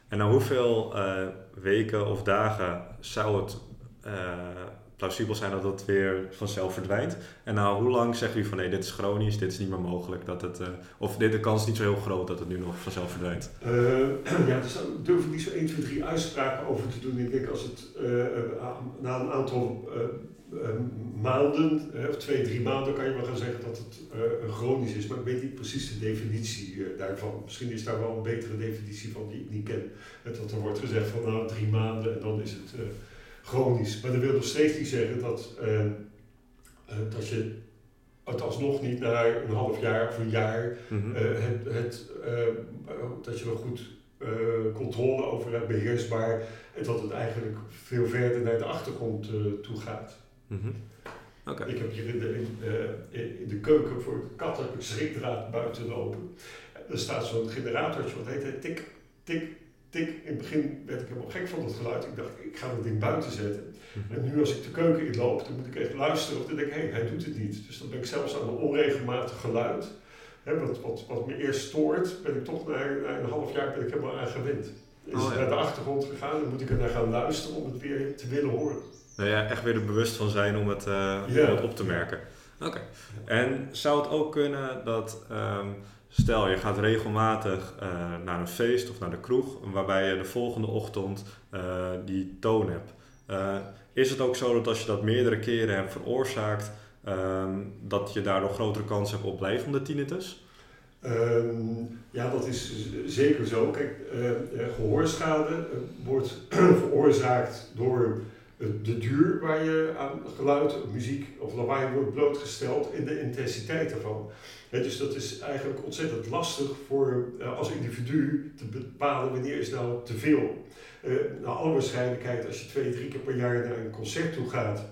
En na hoeveel eh, weken of dagen zou het eh, plausibel zijn dat het weer vanzelf verdwijnt? En nou, hoe lang zegt u van nee, dit is chronisch, dit is niet meer mogelijk, dat het, eh, of dit, de kans is niet zo heel groot dat het nu nog vanzelf verdwijnt? Eh, ja, dus daar durf ik niet zo 1, 2, 3 uitspraken over te doen. Ik denk als het eh, na een aantal maanden, of twee, drie maanden, kan je wel gaan zeggen dat het chronisch is. Maar ik weet niet precies de definitie daarvan. Misschien is daar wel een betere definitie van die ik niet ken. Dat er wordt gezegd van nou drie maanden en dan is het chronisch. Maar dat wil nog steeds niet zeggen dat, eh, eh, dat je het alsnog niet na een half jaar of een jaar Mhm. eh, het, het, eh, dat je er goed eh, controle over hebt, beheersbaar. En dat het eigenlijk veel verder naar de achtergrond toe gaat. Mhm. Ik heb hier in de, in, in- in de keuken voor de kat heb ik schrikdraad buiten lopen. Er staat zo'n generatortje, wat heet het? Tik, tik, tik. In het begin werd ik helemaal gek van dat geluid. Ik dacht, ik ga dat ding buiten zetten. Mhm. En nu als ik de keuken inloop, dan moet ik even luisteren. Of dan denk ik, hé, hij doet het niet. Dus dan ben ik zelfs aan een onregelmatig geluid. Hè, wat, wat, wat me eerst stoort, ben ik toch na, na een half jaar ben ik helemaal aan gewend. Is Oh, het ja. naar de achtergrond gegaan, dan moet ik er naar gaan luisteren om het weer te willen horen. Nou ja, echt weer er bewust van zijn om het, eh, om het op te merken. Oké. En zou het ook kunnen dat, ehm, stel je gaat regelmatig eh, naar een feest of naar de kroeg, waarbij je de volgende ochtend eh, die toon hebt. Eh, is het ook zo dat als je dat meerdere keren hebt veroorzaakt, ehm, dat je daardoor grotere kans hebt op blijvende tinnitus? Ehm, ja, dat is zeker zo. Kijk, eh, eh, gehoorschade eh, wordt veroorzaakt door de duur waar je aan geluid, muziek of lawaai wordt blootgesteld en de intensiteit daarvan. Dus dat is eigenlijk ontzettend lastig voor eh, als individu te bepalen wanneer is nou te veel. Eh naar alle waarschijnlijkheid, als je twee, drie keer per jaar naar een concert toe gaat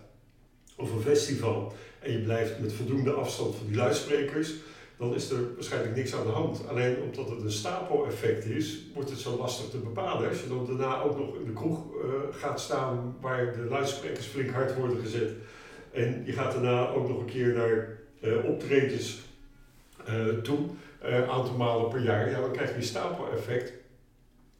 of een festival en je blijft met voldoende afstand van die luidsprekers, dan is er waarschijnlijk niks aan de hand. Alleen omdat het een stapeleffect is, wordt het zo lastig te bepalen. Als je dan daarna ook nog in de kroeg eh, gaat staan waar de luidsprekers flink hard worden gezet. En je gaat daarna ook nog een keer naar eh, optredens eh, toe, een aantal malen per jaar. Ja, dan krijg je een stapeleffect.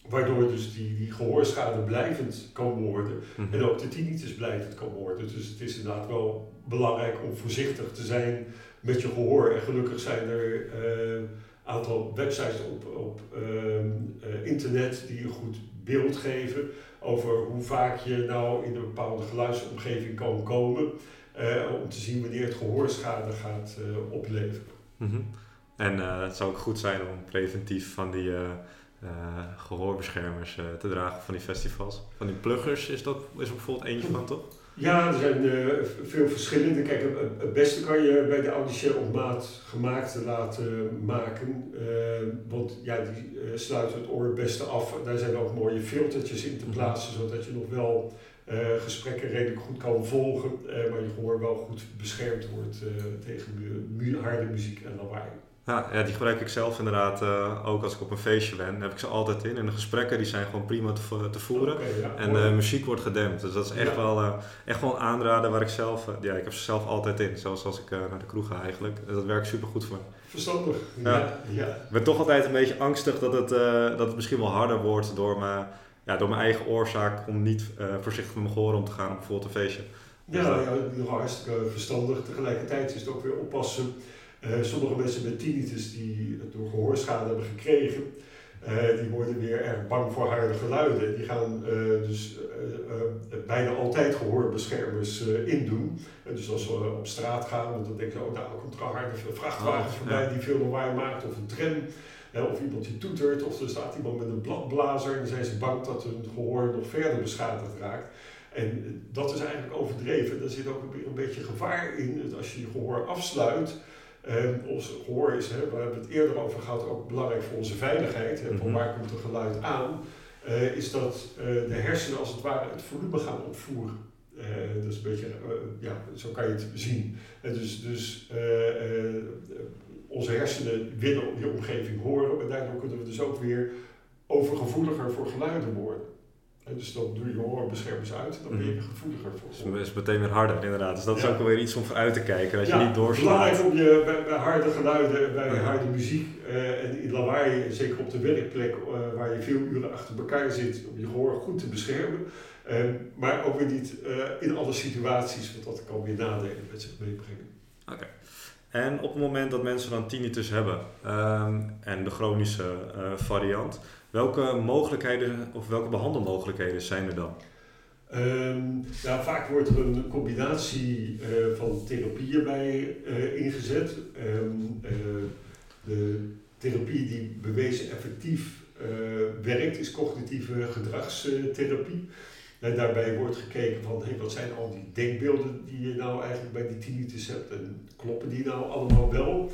Waardoor dus die, die gehoorschade blijvend kan worden. Mhm. En ook de tinnitus blijvend kan worden. Dus het is inderdaad wel belangrijk om voorzichtig te zijn met je gehoor. En gelukkig zijn er een aantal websites op, op ehm, eh, internet die een goed beeld geven over hoe vaak je nou in een bepaalde geluidsomgeving kan komen. eh, om te zien wanneer het gehoorschade gaat eh, opleveren. Mhm. En eh, het zou ook goed zijn om preventief van die eh, eh, gehoorbeschermers eh, te dragen van die festivals. Van die pluggers is dat is bijvoorbeeld eentje van, toch? Ja, er zijn eh, veel verschillende. Kijk, het- beste kan je bij de audiciële op maat gemaakte laten maken. eh, want ja, die eh, sluiten het oor het beste af. Daar zijn ook mooie filtertjes in te Mhm. plaatsen, zodat je nog wel gesprekken redelijk goed kan volgen. maar je gehoor wel goed beschermd wordt tegen mu- harde muziek en lawaai. Ja, ja, die gebruik ik zelf inderdaad eh, ook als ik op een feestje ben. heb ik ze altijd in. En de gesprekken die zijn gewoon prima te, te voeren. Ja, En de muziek wordt gedempt. Dus dat is echt, Ja. wel, eh, echt wel een aanrader waar ik zelf... eh, ja, ik heb ze zelf altijd in. Zelfs als ik eh, naar de kroeg ga eigenlijk. En dat werkt super goed voor me. Verstandig. Ja. Ja. Ja, Ik ben toch altijd een beetje angstig dat het, eh, dat het misschien wel harder wordt door, me, ja, door mijn eigen oorzaak om niet eh, voorzichtig met mijn gehoor om te gaan op bijvoorbeeld een feestje. Ja, ja, nog hartstikke verstandig. Tegelijkertijd is het ook weer oppassen. Eh, sommige mensen met tinnitus die het door gehoorschade hebben gekregen, eh, die worden weer erg bang voor harde geluiden. Die gaan eh, dus bijna altijd gehoorbeschermers eh, indoen. En dus als we op straat gaan, want dan denken ze, oh daar komt er een harde vrachtwagen Oh, voorbij die veel lawaai maakt, of een tram. of iemand die toetert, of er staat iemand met een bladblazer en dan zijn ze bang dat hun gehoor nog verder beschadigd raakt. En dat is eigenlijk overdreven. Daar zit ook weer een beetje gevaar in. Dat Als je je gehoor afsluit. En ons gehoor is, hè, we hebben het eerder over gehad, ook belangrijk voor onze veiligheid. Hè, van Mhm. waar komt het geluid aan? eh, is dat eh, de hersenen als het ware het volume gaan opvoeren. Eh, dat is een beetje, ja, zo kan je het zien. En dus dus onze hersenen willen die omgeving horen, maar daardoor kunnen we dus ook weer overgevoeliger voor geluiden worden. Dus dan doe je hoorbeschermers uit dan ben je er gevoeliger voor. Dus het is meteen weer harder, inderdaad. Dus dat is ook wel weer iets om voor uit te kijken, dat je niet doorslaat. belangrijk om je bij, bij harde geluiden, bij harde muziek uh, en in lawaai, zeker op de werkplek uh, waar je veel uren achter elkaar zit, om je gehoor goed te beschermen. Uh, maar ook weer niet in alle situaties, want dat kan weer nadelen met zich meebrengen. Oké. Okay. En op het moment dat mensen dan tinnitus hebben um, en de chronische variant, welke mogelijkheden of welke behandelmogelijkheden zijn er dan? Um, vaak wordt er een combinatie uh, van therapieën bij uh, ingezet. Um, uh, de therapie die bewezen effectief werkt is cognitieve gedragstherapie. En daarbij wordt gekeken van hey, wat zijn al die denkbeelden die je nou eigenlijk bij die tinnitus hebt en kloppen die nou allemaal wel?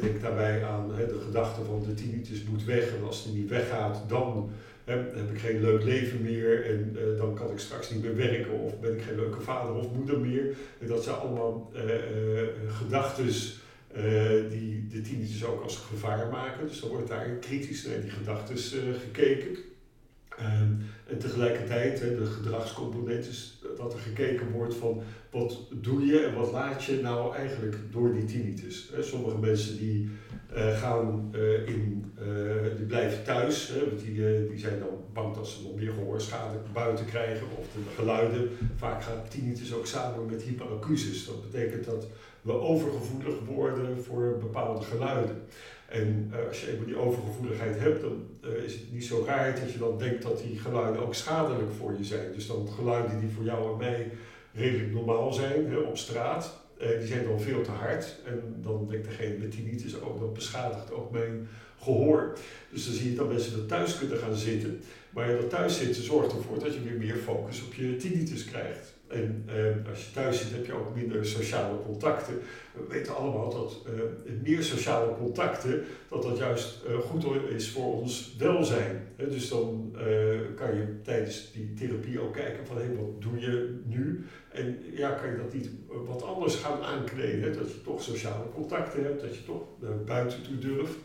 denk daarbij aan de gedachte van de tinnitus moet weg en als die niet weggaat dan heb ik geen leuk leven meer en uh, dan kan ik straks niet meer werken of ben ik geen leuke vader of moeder meer. En dat zijn allemaal uh, gedachten die de tinnitus ook als gevaar maken. Dus dan wordt daar kritisch naar die gedachten gekeken. Um, en tegelijkertijd, de gedragscomponent is dat er gekeken wordt van wat doe je en wat laat je nou eigenlijk door die tinnitus. Sommige mensen die uh, gaan uh, in, uh, die blijven thuis, want die, die zijn dan bang dat ze nog meer gehoorschade buiten krijgen of de geluiden. Vaak gaat tinnitus ook samen met hyperacusis. Dat betekent dat we overgevoelig worden voor bepaalde geluiden. En uh, als je eenmaal die overgevoeligheid hebt, dan uh, is het niet zo raar dat je dan denkt dat die geluiden ook schadelijk voor je zijn. Dus dan geluiden die voor jou en mij redelijk normaal zijn hè, op straat, uh, die zijn dan veel te hard. En dan denkt degene met tinnitus ook, dat beschadigt ook mijn gehoor. Dus dan zie je dat mensen er thuis kunnen gaan zitten. Maar dat thuis zitten zorgt ervoor dat je weer meer focus op je tinnitus krijgt. En uh, als je thuis zit heb je ook minder sociale contacten. We weten allemaal dat uh, meer sociale contacten, dat dat juist uh, goed is voor ons welzijn. He, dus dan kan je tijdens die therapie ook kijken van hé, hey, wat doe je nu? En ja, kan je dat niet wat anders gaan aankleden? Dat je toch sociale contacten hebt, dat je toch buiten toe durft.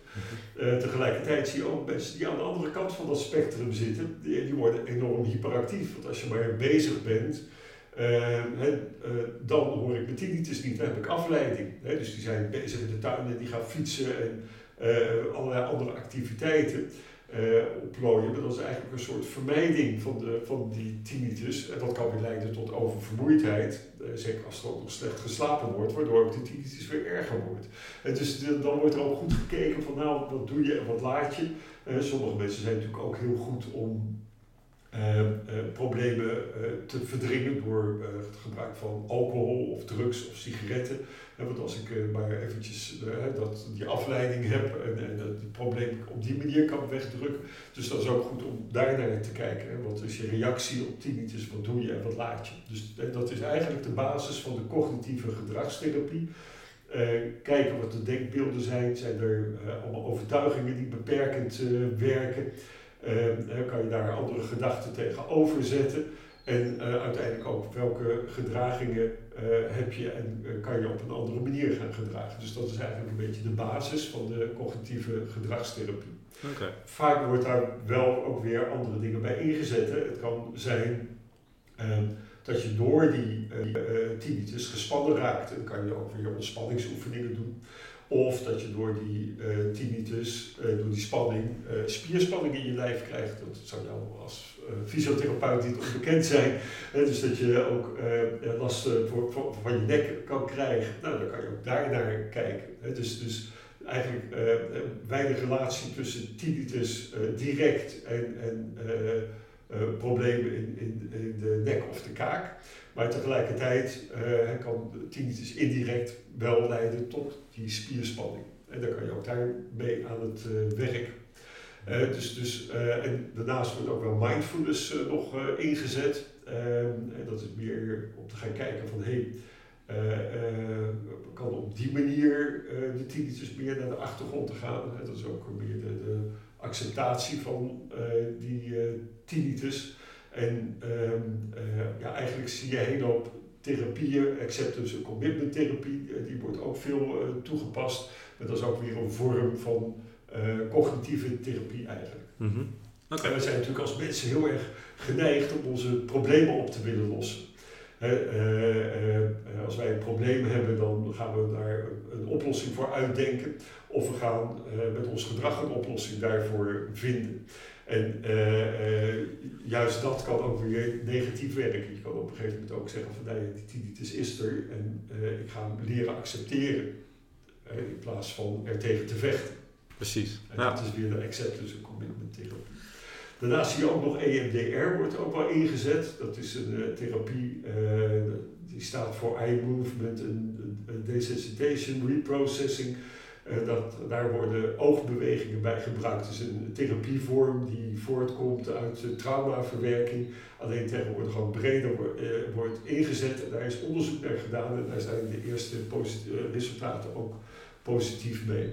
Mhm. tegelijkertijd zie je ook mensen die aan de andere kant van dat spectrum zitten, die, die worden enorm hyperactief. Want als je maar bezig bent, dan hoor ik mijn tinnitus niet, dan heb ik afleiding. dus die zijn bezig in de tuin en die gaan fietsen en uh, allerlei andere activiteiten oplooien. Maar dat is eigenlijk een soort vermijding van, de, van die tinnitus. En dat kan weer leiden tot oververmoeidheid, zeker als er ook nog slecht geslapen wordt, waardoor ook de tinnitus weer erger wordt. En dus dan wordt er ook goed gekeken van nou, wat doe je en wat laat je. sommige mensen zijn natuurlijk ook heel goed om problemen uh, te verdringen door het gebruik van alcohol of drugs of sigaretten. want als ik maar eventjes dat, die afleiding heb en, en het probleem op die manier kan wegdrukken. Dus dat is ook goed om daar naar te kijken. Wat is je reactie op tinnitus, wat doe je en wat laat je. Dus dat is eigenlijk de basis van de cognitieve gedragstherapie. kijken wat de denkbeelden zijn. Zijn er allemaal overtuigingen die beperkend werken? Uh, kan je daar andere gedachten tegenover zetten. En uh, uiteindelijk ook welke gedragingen uh, heb je en kan je op een andere manier gaan gedragen. Dus dat is eigenlijk een beetje de basis van de cognitieve gedragstherapie. Okay. Vaak wordt daar wel ook weer andere dingen bij ingezet. Hè. Het kan zijn ehm, dat je door die, die tinnitus gespannen raakt. En dan kan je ook weer ontspanningsoefeningen doen. Of dat je door die uh, tinnitus, uh, door die spanning, uh, spierspanning in je lijf krijgt. Dat zou jou als fysiotherapeut niet onbekend zijn. dus dat je ook last voor, voor, van je nek kan krijgen. Nou, dan kan je ook daar naar kijken. dus, dus eigenlijk weinig relatie tussen tinnitus direct en, en problemen in, in, in de nek of de kaak. Maar tegelijkertijd uh, kan tinnitus indirect wel leiden tot die spierspanning. En dan kan je ook daarmee aan het uh, werk. Dus, dus, en daarnaast wordt ook wel mindfulness nog ingezet. Ehm, en dat is meer om te gaan kijken van hé, hey, kan op die manier de tinnitus meer naar de achtergrond te gaan. dat is ook meer de, de acceptatie van die tinnitus. En um, uh, ja, eigenlijk zie je een hele hoop therapieën, acceptance en commitment therapie, uh, die wordt ook veel uh, toegepast. En dat is ook weer een vorm van cognitieve therapie eigenlijk. Mm -hmm. Oké. En we zijn natuurlijk als mensen heel erg geneigd om onze problemen op te willen lossen. Eh, eh, als wij een probleem hebben, dan gaan we daar een, oplossing voor uitdenken. Of we gaan eh, met ons gedrag een oplossing daarvoor vinden. En eh, eh, juist dat kan ook weer negatief werken. Je kan op een gegeven moment ook zeggen van ja, die tinnitus is er en eh, ik ga hem leren accepteren. in plaats van er tegen te vechten. Precies. En Ja. dat is weer de acceptance en commitment therapie. Daarnaast zie je ook nog EMDR wordt ook wel ingezet. Dat is een therapie die staat voor eye movement and desensitization reprocessing. Eh, dat, daar worden oogbewegingen bij gebruikt. Is een therapievorm die voortkomt uit traumaverwerking. Alleen tegenwoordig gewoon breder eh, wordt ingezet. En daar is onderzoek naar gedaan en daar zijn de eerste eh, resultaten ook positief mee.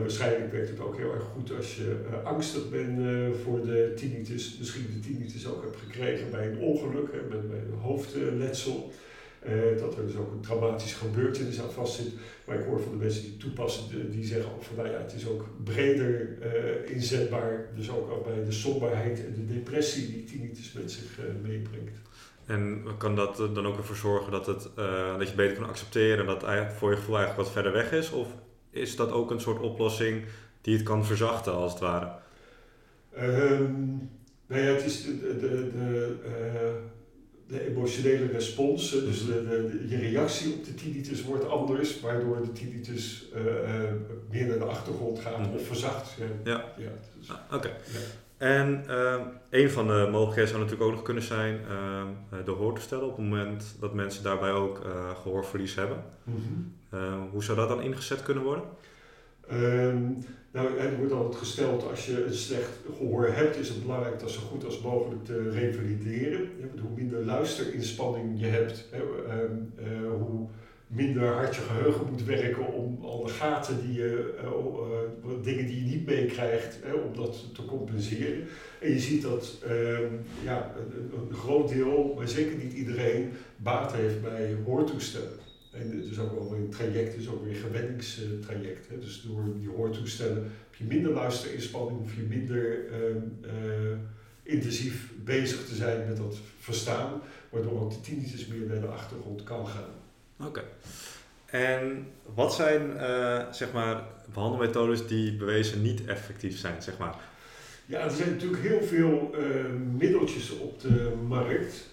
Waarschijnlijk werkt het ook heel erg goed als je angstig bent voor de tinnitus. Misschien de tinnitus ook hebt gekregen bij een ongeluk, hè, met een hoofdletsel. Eh, dat er dus ook een traumatische gebeurtenis aan vastzit. Maar ik hoor van de mensen die het toepassen, de- die zeggen ook van nou ja, het is ook breder eh, inzetbaar. Dus ook al bij de somberheid en de depressie die tinnitus met zich eh, meebrengt. En kan dat dan ook ervoor zorgen dat, het, eh, dat je het beter kan accepteren en dat eigenlijk voor je gevoel eigenlijk wat verder weg is? Of is dat ook een soort oplossing die het kan verzachten als het ware? Nou ja, het is de, de, de, de, emotionele respons, dus de, de, je reactie op de tinnitus wordt anders, waardoor de tinnitus eh, meer naar de achtergrond gaat Mhm. of verzacht. Ja. Ja. Ja, dus- Ah, Oké. ja. En eh, een van de mogelijkheden zou natuurlijk ook nog kunnen zijn eh, eh, de hoortoestellen op het moment dat mensen daarbij ook eh, gehoorverlies hebben. Mhm. Eh, hoe zou dat dan ingezet kunnen worden? Ehm, nou, er wordt altijd gesteld als je een slecht gehoor hebt, is het belangrijk dat zo goed als mogelijk te revalideren. Hoe minder luisterinspanning je hebt, hè, ehm, eh, hoe minder hard je geheugen moet werken om alle gaten die je, eh, eh, dingen die je niet meekrijgt, om dat te compenseren. En je ziet dat ehm, ja, een- een groot deel, maar zeker niet iedereen, baat heeft bij hoortoestellen. En het is ook wel een traject, het is ook weer een gewenningstraject. Hè. Dus door die hoortoestellen heb je minder luisterinspanning, hoef je minder ehm, eh, intensief bezig te zijn met dat verstaan, waardoor ook de tinnitus meer naar de achtergrond kan gaan. Oké. En wat zijn eh, zeg maar behandelmethodes die bewezen niet effectief zijn, zeg maar? Ja, er zijn natuurlijk heel veel eh, middeltjes op de markt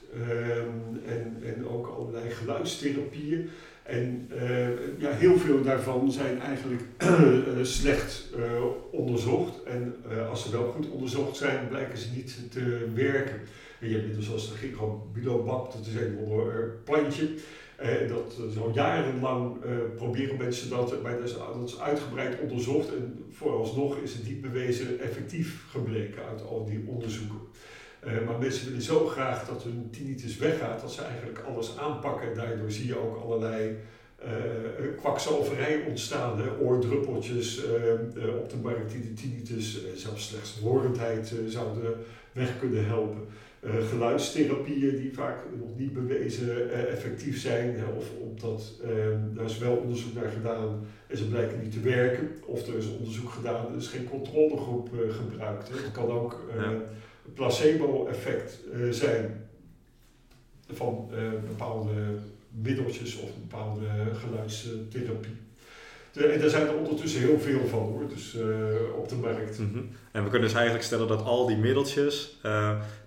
en, en ook allerlei geluidstherapieën. En eh, ja, heel veel daarvan zijn eigenlijk eh, slecht eh, onderzocht. En als ze wel goed onderzocht zijn, blijken ze niet te werken. En je hebt middels zoals de gigabilobab, dat is een plantje. Dat is al jarenlang proberen mensen dat, maar dat is, dat is uitgebreid onderzocht en vooralsnog is het niet bewezen effectief gebleken uit al die onderzoeken. Eh, maar mensen willen zo graag dat hun tinnitus weggaat dat ze eigenlijk alles aanpakken. Daardoor zie je ook allerlei eh, kwakzalverij ontstaan. Hè? Oordruppeltjes op de markt die de tinnitus, zelfs slechts horendheid eh, zouden weg kunnen helpen. Geluidstherapieën die vaak nog niet bewezen effectief zijn, hè, of omdat daar is wel onderzoek naar gedaan en ze blijken niet te werken, of er is onderzoek gedaan, er is geen controlegroep gebruikt. Hè. Het kan ook. Placebo-effect eh, zijn van eh, bepaalde middeltjes of bepaalde geluidstherapie. En daar zijn er ondertussen heel veel van hoor, dus eh, op de markt. Mhm. En we kunnen dus eigenlijk stellen dat al die middeltjes,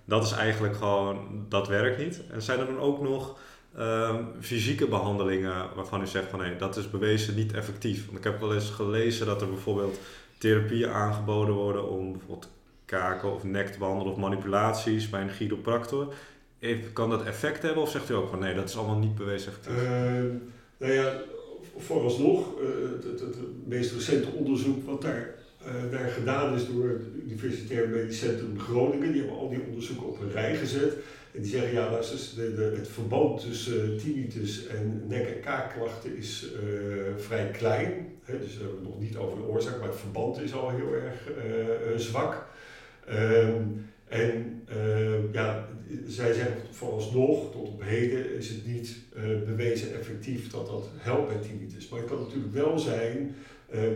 dat is eigenlijk gewoon, dat werkt niet. En zijn er dan ook nog ehm, fysieke behandelingen waarvan u zegt van nee, dat is bewezen niet effectief? Want ik heb wel eens gelezen dat er bijvoorbeeld therapieën aangeboden worden om bijvoorbeeld kaken of behandelen of manipulaties bij een chiropractor. Kan dat effect hebben of zegt u ook van nee, dat is allemaal niet bewezen effectief? Eh, nou ja, vooralsnog, eh, het, het, meest recente onderzoek wat daar, eh, daar gedaan is door het Universitair Medisch Centrum Groningen, die hebben al die onderzoeken op een rij gezet. En die zeggen, ja, de, de, het verband tussen eh, tinnitus en nek- en kaakklachten is eh, vrij klein. Hè, dus we hebben het nog niet over de oorzaak, maar het verband is al heel erg eh, eh, zwak. Ehm, en eh, ja, zij zeggen vooralsnog, tot op heden, is het niet eh, bewezen effectief dat dat helpt bij tinnitus. Maar het kan natuurlijk wel zijn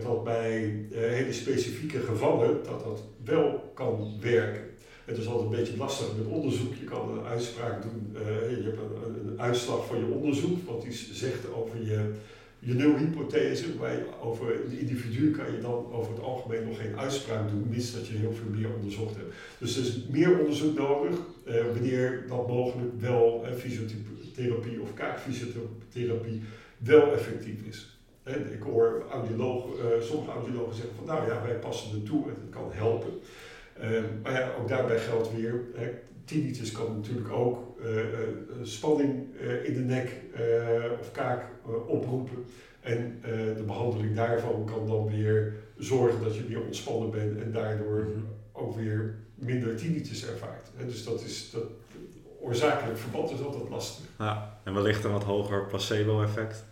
dat bij hele specifieke gevallen dat dat wel kan werken. Het is altijd een beetje lastig met onderzoek. Je kan een uitspraak doen, je hebt een, uitslag van je onderzoek, wat iets zegt over je, je nulhypothese. Over een individu kan je dan over het algemeen nog geen uitspraak doen, mits dat je heel veel meer onderzocht hebt. Dus er is meer onderzoek nodig wanneer dat mogelijk wel fysiotherapie of kaakfysiotherapie wel effectief is. En ik hoor audiologen, uh, sommige audiologen zeggen van nou ja, wij passen het toe en het kan helpen. Uh, maar ja, ook daarbij geldt weer, tinnitus kan natuurlijk ook uh, spanning in de nek of kaak oproepen. En de behandeling daarvan kan dan weer zorgen dat je meer ontspannen bent en daardoor mhm. ook weer minder tinnitus ervaart. dus dat is, dat, oorzakelijk verband is altijd lastig. Ja, en wellicht een wat hoger placebo-effect?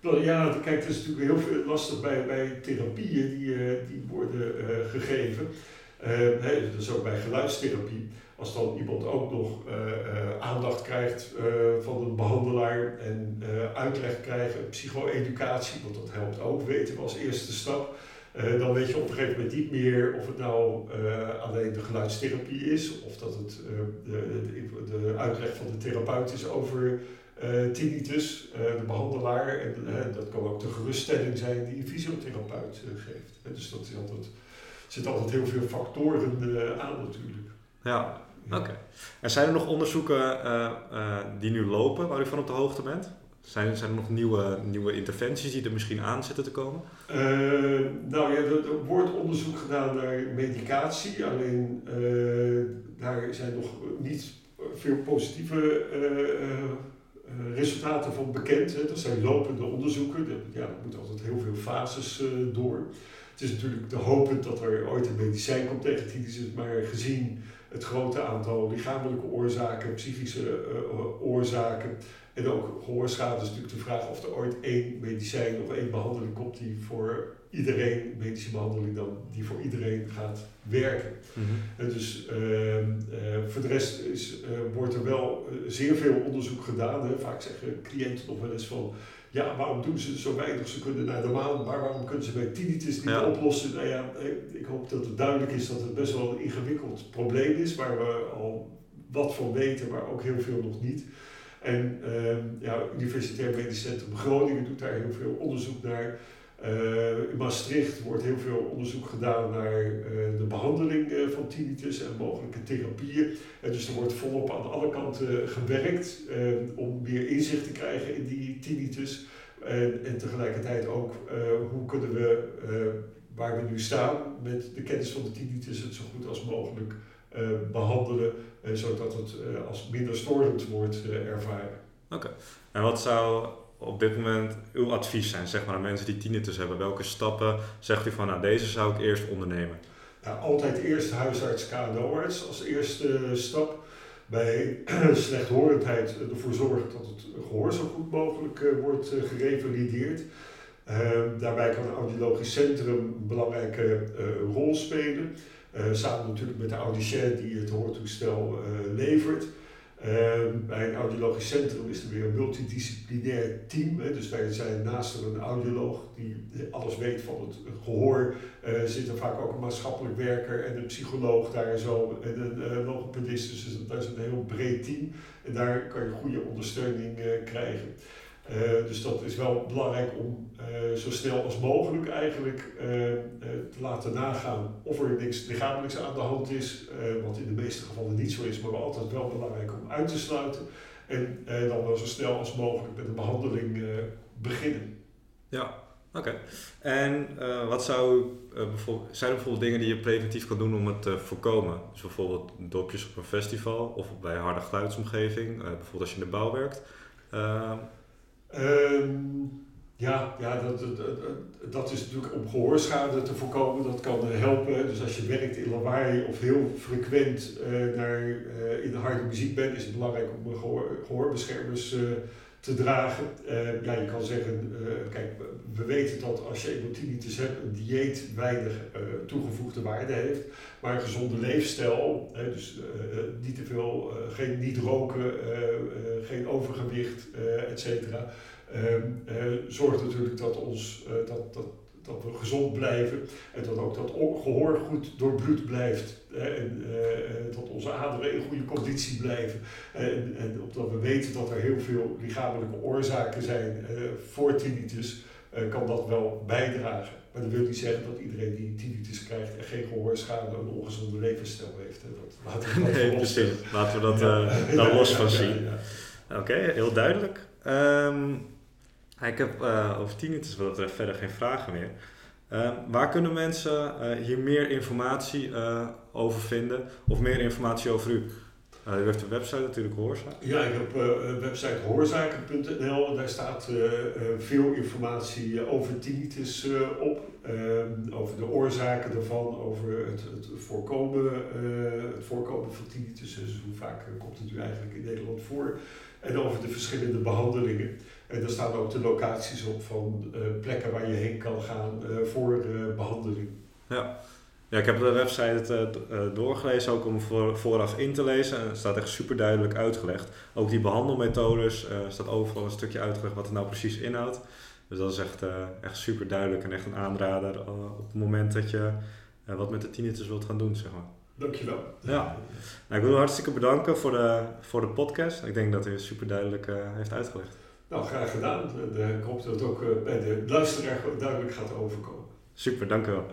Ja, kijk, het is natuurlijk heel veel lastig bij, bij therapieën die, die worden uh, gegeven. Uh, dat is ook bij geluidstherapie. Als dan iemand ook nog aandacht krijgt van een behandelaar en uitleg krijgt, psycho-educatie, want dat helpt ook, weten we als eerste stap. dan weet je op een gegeven moment niet meer of het nou alleen de geluidstherapie is, of dat het de, de, uitleg van de therapeut is over tinnitus, de behandelaar. En dat kan ook de geruststelling zijn die een fysiotherapeut geeft. dus dat altijd, er zitten altijd heel veel factoren aan natuurlijk. Ja, oké. En zijn er nog onderzoeken die nu lopen waar u van op de hoogte bent? Zijn, zijn er nog nieuwe, nieuwe interventies die er misschien aan zitten te komen? nou ja, er, er, wordt onderzoek gedaan naar medicatie. Alleen daar zijn nog niet veel positieve eh, resultaten van bekend. Hè. Dat zijn lopende onderzoeken. Ja, er moeten altijd heel veel fases door. Het is natuurlijk te hopen dat er ooit een medicijn komt tegen tinnitus, maar gezien het grote aantal lichamelijke oorzaken, psychische uh, oorzaken en ook gehoorschade is natuurlijk de vraag of er ooit één medicijn of één behandeling komt die voor iedereen, medische behandeling dan, die voor iedereen gaat werken. Mm -hmm. dus uh, uh, voor de rest is, uh, wordt er wel zeer veel onderzoek gedaan. Hè. Vaak zeggen cliënten nog wel eens van, ja, waarom doen ze zo weinig? Ze kunnen naar de maan, maar waarom kunnen ze bij tinnitus niet ja. oplossen? Nou ja, ik hoop dat het duidelijk is dat het best wel een ingewikkeld probleem is, waar we al wat van weten, maar ook heel veel nog niet. En uh, ja, Universitair Medisch Centrum Groningen doet daar heel veel onderzoek naar. Uh, in Maastricht wordt heel veel onderzoek gedaan naar uh, de behandeling uh, van tinnitus en mogelijke therapieën. En dus er wordt volop aan alle kanten gewerkt om meer inzicht te krijgen in die tinnitus. En, en tegelijkertijd ook hoe kunnen we, waar we nu staan met de kennis van de tinnitus, het zo goed als mogelijk behandelen, zodat het als minder storend wordt ervaren. Oké, en wat zou op dit moment uw advies zijn, zeg maar, aan mensen die tinnitus hebben? Welke stappen zegt u van, nou, deze zou ik eerst ondernemen? Ja, altijd eerst huisarts, KNO-arts als eerste stap. Bij slechthorendheid ervoor zorgen dat het gehoor zo goed mogelijk uh, wordt uh, gerevalideerd. Uh, daarbij kan een audiologisch centrum een belangrijke rol spelen. samen natuurlijk met de audicien die het hoortoestel levert. Ehm, bij een audiologisch centrum is er weer een multidisciplinair team. Hè, dus daar zijn naast een audioloog die alles weet van het gehoor, uh, zit er vaak ook een maatschappelijk werker en een psycholoog daar zo en een uh, logopedist. Dus dat is een heel breed team en daar kan je goede ondersteuning uh, krijgen. Uh, dus dat is wel belangrijk om uh, zo snel als mogelijk eigenlijk uh, te laten nagaan of er niks lichamelijks aan de hand is, wat in de meeste gevallen niet zo is, maar altijd wel belangrijk om uit te sluiten. En dan wel zo snel als mogelijk met de behandeling beginnen. Ja, oké. En wat zou bijvoorbeeld, zijn er bijvoorbeeld dingen die je preventief kan doen om het te voorkomen? Dus bijvoorbeeld dopjes op een festival of bij harde geluidsomgeving, bijvoorbeeld als je in de bouw werkt. Um, ja, ja dat, dat, dat, is natuurlijk om gehoorschade te voorkomen. Dat kan helpen. Dus als je werkt in lawaai of heel frequent uh, naar, uh, in de harde muziek bent, is het belangrijk om gehoor, gehoorbeschermers te dragen. ja, je kan zeggen, kijk, we weten dat als je tinnitus hebt, een dieet weinig toegevoegde waarde heeft. Maar een gezonde leefstijl, dus niet te veel, geen niet roken, geen overgewicht, et cetera. Ehm, zorgt natuurlijk dat, ons, dat, dat, dat we gezond blijven en dat ook dat gehoor goed doorbloed blijft. En uh, dat onze aderen in goede conditie blijven. En, en omdat we weten dat er heel veel lichamelijke oorzaken zijn voor tinnitus, kan dat wel bijdragen. Maar dat wil niet zeggen dat iedereen die tinnitus krijgt en geen gehoorschade een ongezonde levensstijl heeft. Dat laten we nee, precies. Laten we dat daar los van zien. Oké, heel duidelijk. Um, ik heb uh, over tinnitus wat er verder geen vragen meer. Uh, waar kunnen mensen uh, hier meer informatie over vinden of meer informatie over u? u heeft een website natuurlijk, Hoorzaak. Ja, ik heb een website hoorzaken.nl en daar staat veel informatie over tinnitus op. Ehm, over de oorzaken ervan, over het, het voorkomen, het voorkomen van tinnitus. Dus hoe vaak komt het nu eigenlijk in Nederland voor? En over de verschillende behandelingen. En daar staan ook de locaties op van uh, plekken waar je heen kan gaan uh, voor uh, behandeling. Ja. ja, ik heb de website doorgelezen ook om voor, vooraf in te lezen. En het staat echt super duidelijk uitgelegd. Ook die behandelmethodes staat overal een stukje uitgelegd wat het nou precies inhoudt. Dus dat is echt, echt super duidelijk en echt een aanrader op het moment dat je wat met de tinnitus wilt gaan doen, zeg maar. Dankjewel. Ja. Nou, ik wil u hartstikke bedanken voor de, voor de podcast. Ik denk dat u super duidelijk heeft uitgelegd. Nou, graag gedaan. ik hoop dat het ook bij de luisteraar duidelijk gaat overkomen. Super, dank u wel.